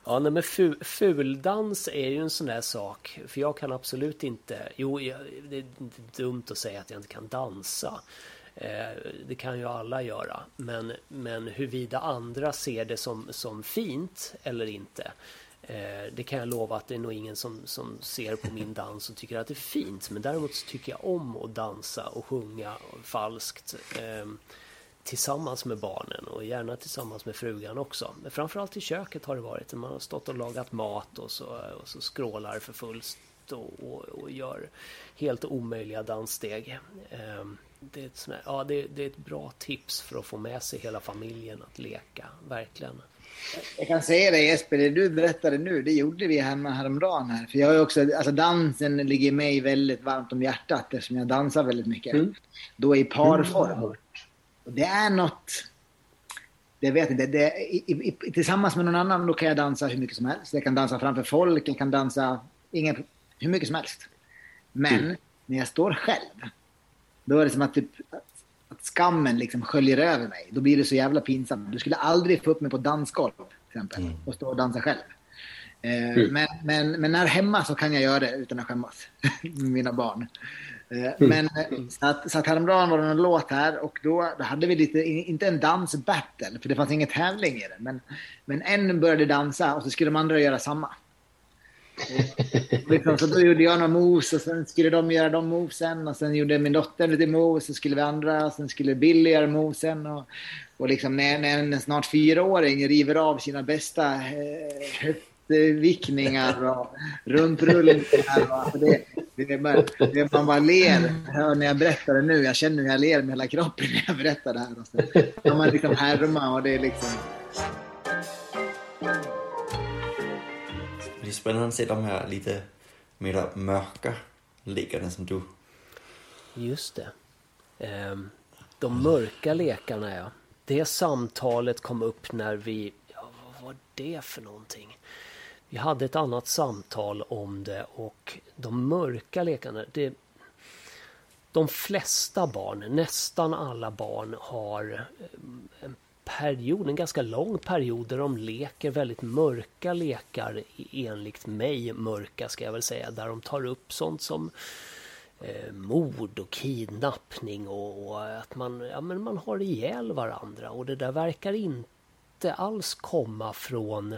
ja nej, men fu, fuldans är ju en sån där sak. För jag kan absolut inte, jo jag, det är dumt att säga att jag inte kan dansa. Eh, det kan ju alla göra. Men, men huruvida andra ser det som, som fint eller inte. Eh, det kan jag lova att det är nog ingen som, som ser på min dans och tycker att det är fint. Men däremot så tycker jag om att dansa och sjunga falskt. Eh, tillsammans med barnen och gärna tillsammans med frugan också. Men framförallt i köket har det varit man har stått och lagat mat och så, och så skrålar för fullt och, och, och gör helt omöjliga danssteg. Ehm, det är, ett ja, det, det är ett bra tips för att få med sig hela familjen att leka, verkligen. Jag kan säga det Jesper, det du berättade nu, det gjorde vi hemma häromdagen här. För jag har också, alltså dansen ligger mig väldigt varmt om hjärtat eftersom jag dansar väldigt mycket. Mm. Då i parform. Och det är något, det vet inte, det, i, i, tillsammans med någon annan då kan jag dansa hur mycket som helst. Jag kan dansa framför folk, jag kan dansa inga, hur mycket som helst. Men när jag står själv, då är det som att, typ, att, skammen liksom sköljer över mig. Då blir det så jävla pinsamt. Du skulle aldrig få upp mig på dansgolv till exempel och stå och dansa själv. Eh, Mm. men, men, men när hemma så kan jag göra det utan att skämmas med mina barn. Eh, Men eh, så att, så att häromdagen var det en låt här och då, då hade vi lite, inte en dansbattle, för det fanns ingen tävling i det. Men, men en började dansa och så skulle de andra göra samma. Eh, liksom, så då gjorde jag några moves och sen skulle de göra de movesen och sen gjorde min dotter lite moves och skulle vi andra och sen skulle Billy göra movesen och, och liksom när, när en snart fyraåring river av sina bästa eh, höftvickningar och rumprullningar och det, det, är bara, det, man bara ler hör när jag berättar det nu. Jag känner hur jag ler med hela kroppen när jag berättar det här. Och så kan man liksom härma och det är liksom det är spännande att se de här lite mer mörka lekarna som du Just det. De mörka lekarna, ja. Det samtalet kom upp när vi... Ja, vad var det för någonting? Vi hade ett annat samtal om det och de mörka lekarna... Det, de flesta barn, nästan alla barn, har en period, en ganska lång period där de leker väldigt mörka lekar, enligt mig mörka ska jag väl säga, där de tar upp sånt som eh, mord och kidnappning och, och att man, ja, men man har ihjäl varandra. Och det där verkar inte alls komma från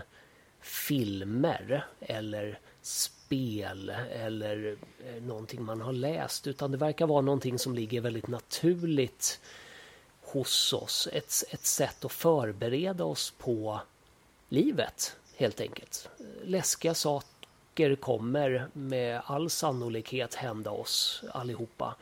filmer eller spel eller eh, någonting man har läst utan det verkar vara någonting som ligger väldigt naturligt hos oss. Ett, ett sätt att förbereda oss på livet helt enkelt. Läskiga saker kommer med all sannolikhet hända oss allihopa.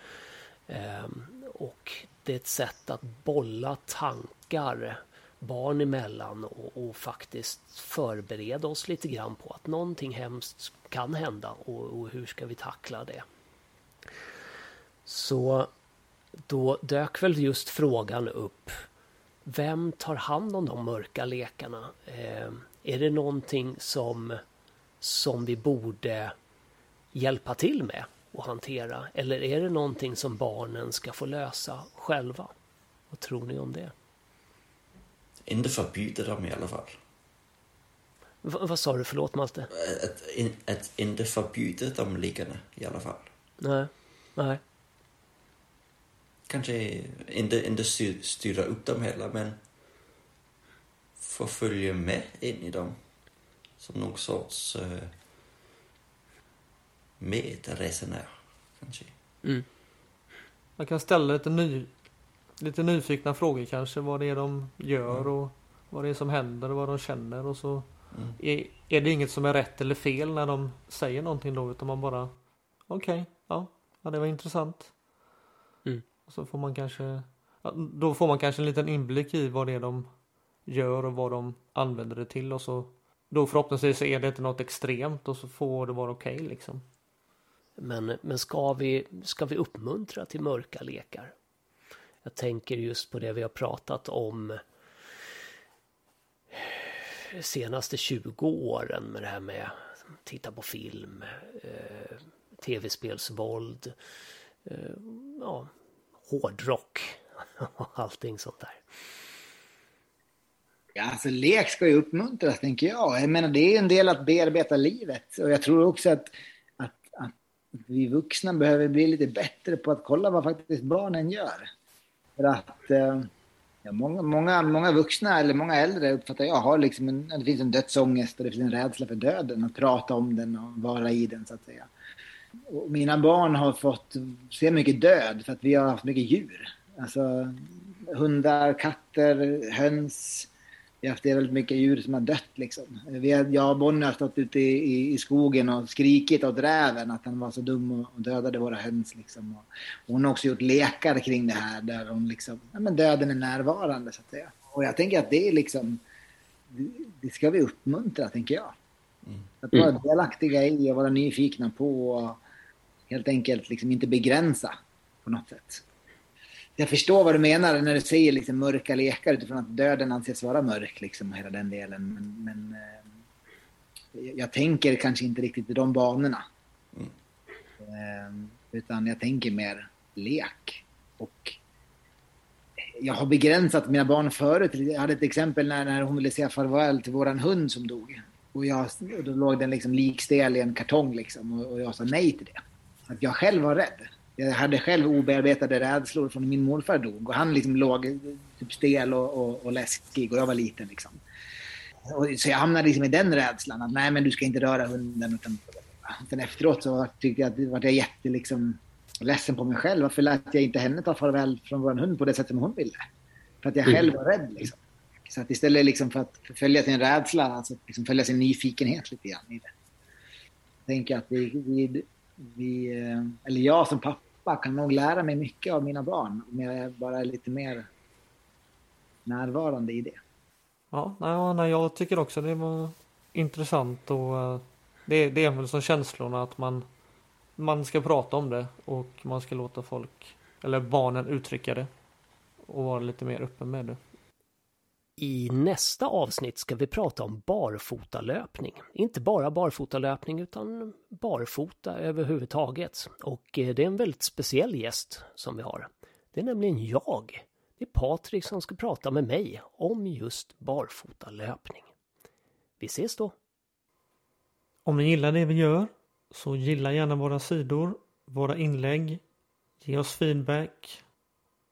Ehm, och det är ett sätt att bolla tankar barn emellan och, och faktiskt förbereda oss lite grann på att någonting hemskt kan hända och, och hur ska vi tackla det. Så då dök väl just frågan upp. Vem tar hand om de mörka lekarna? Eh, är det någonting som, som vi borde hjälpa till med och hantera? Eller är det någonting som barnen ska få lösa själva? Vad tror ni om det? inte förbjuda dem i alla fall. V- vad sa du? Förlåt Malte? Att, in, att inte förbjuda de lekarna i alla fall. Nej. Nej. Kanske inte, inte styr, styra upp dem heller, men få följa med in i dem. Som någon sorts uh, medresenär, kanske. Mm. Man kan ställa lite, ny, lite nyfikna frågor kanske vad det är de gör och, vad det är som händer och vad de känner och så Mm. är, är det inget som är rätt eller fel när de säger någonting då utan man bara okej, ja, ja, det var intressant. Och så får man kanske, då får man kanske en liten inblick i vad det är de gör och vad de använder det till och så då förhoppningsvis är det inte något extremt och så får det vara okej liksom. Men, men ska, vi, ska vi uppmuntra till mörka lekar? Jag tänker just på det vi har pratat om senaste 20 åren med det här med titta på film, eh, tv-spelsvåld, eh, ja, hårdrock och allting sånt där. Ja, alltså lek ska ju uppmuntras, tänker jag. Jag menar, det är en del att bearbeta livet. Och jag tror också att, att, att vi vuxna behöver bli lite bättre på att kolla vad faktiskt barnen gör. För att eh, ja, många, många, många vuxna, eller många äldre uppfattar jag, har liksom en, det finns en dödsångest och det finns en rädsla för döden. Att prata om den och vara i den, så att säga. Och mina barn har fått se mycket död för att vi har haft mycket djur. Alltså hundar, katter, höns. Vi har haft väldigt mycket djur som har dött liksom. Vi har, jag och Bonnie har stått ute i, i, i skogen och skrikit åt räven att han var så dum och, och dödade våra höns liksom. Och, och hon har också gjort lekar kring det här där hon liksom, ja men döden är närvarande så att säga. Och jag tänker att det är liksom, det, det ska vi uppmuntra tänker jag. Att vara delaktiga i och vara nyfikna på och helt enkelt liksom inte begränsa på något sätt. Jag förstår vad du menar när du säger liksom mörka lekar utifrån att döden anses vara mörk liksom och hela den delen. Men, men eh, jag tänker kanske inte riktigt i de banorna. Eh, utan jag tänker mer lek. Och jag har begränsat mina barn förut. Jag hade ett exempel när, när hon ville säga farväl till våran hund som dog. Och, jag, då låg den liksom likstel i en kartong liksom, och, och jag sa nej till det. Att jag själv var rädd. Jag hade själv obearbetade rädslor från min morfar dog. Och han liksom låg typ stel och, och, och läskig och jag var liten. Liksom. Och, så jag hamnade liksom i den rädslan. Att nej, men du ska inte röra hunden. Utan, sen efteråt så tyckte jag att var jag jätte liksom, ledsen på mig själv. Varför lät jag inte henne ta farväl från vår hund på det sätt som hon ville? För att jag själv var rädd. Liksom. Så att istället liksom för att följa sin rädsla, alltså liksom följa sin nyfikenhet lite grann i det. Jag tänker att vi, vi, vi, eh, eller jag som pappa kan nog lära mig mycket av mina barn om jag bara är lite mer närvarande i det. Ja, nej, nej, jag tycker också det var intressant och eh, det, det är väl som känslorna att man, man ska prata om det och man ska låta folk, eller barnen uttrycka det och vara lite mer öppen med det. I nästa avsnitt ska vi prata om barfotalöpning. Inte bara barfotalöpning utan barfota överhuvudtaget. Och eh, det är en väldigt speciell gäst som vi har. Det är nämligen jag. Det är Patrik som ska prata med mig om just barfotalöpning. Vi ses då! Om ni gillar det vi gör så gilla gärna våra sidor, våra inlägg, ge oss feedback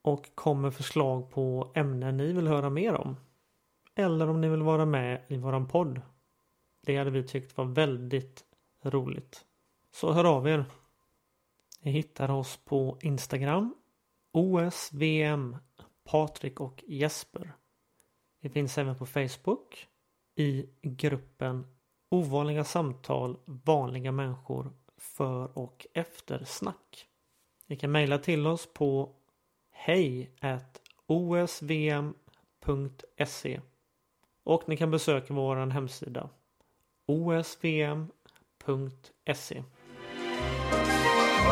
och kom med förslag på ämnen ni vill höra mer om. Eller om ni vill vara med i våran podd. Det hade vi tyckt var väldigt roligt. Så hör av er. Ni hittar oss på Instagram OSVM Patrik och Jesper. Vi finns även på Facebook i gruppen Ovanliga samtal vanliga människor för och eftersnack. Ni kan mejla till oss på hej osvm.se och ni kan besöka vår hemsida osvm.se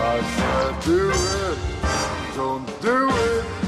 I said do it, don't do it.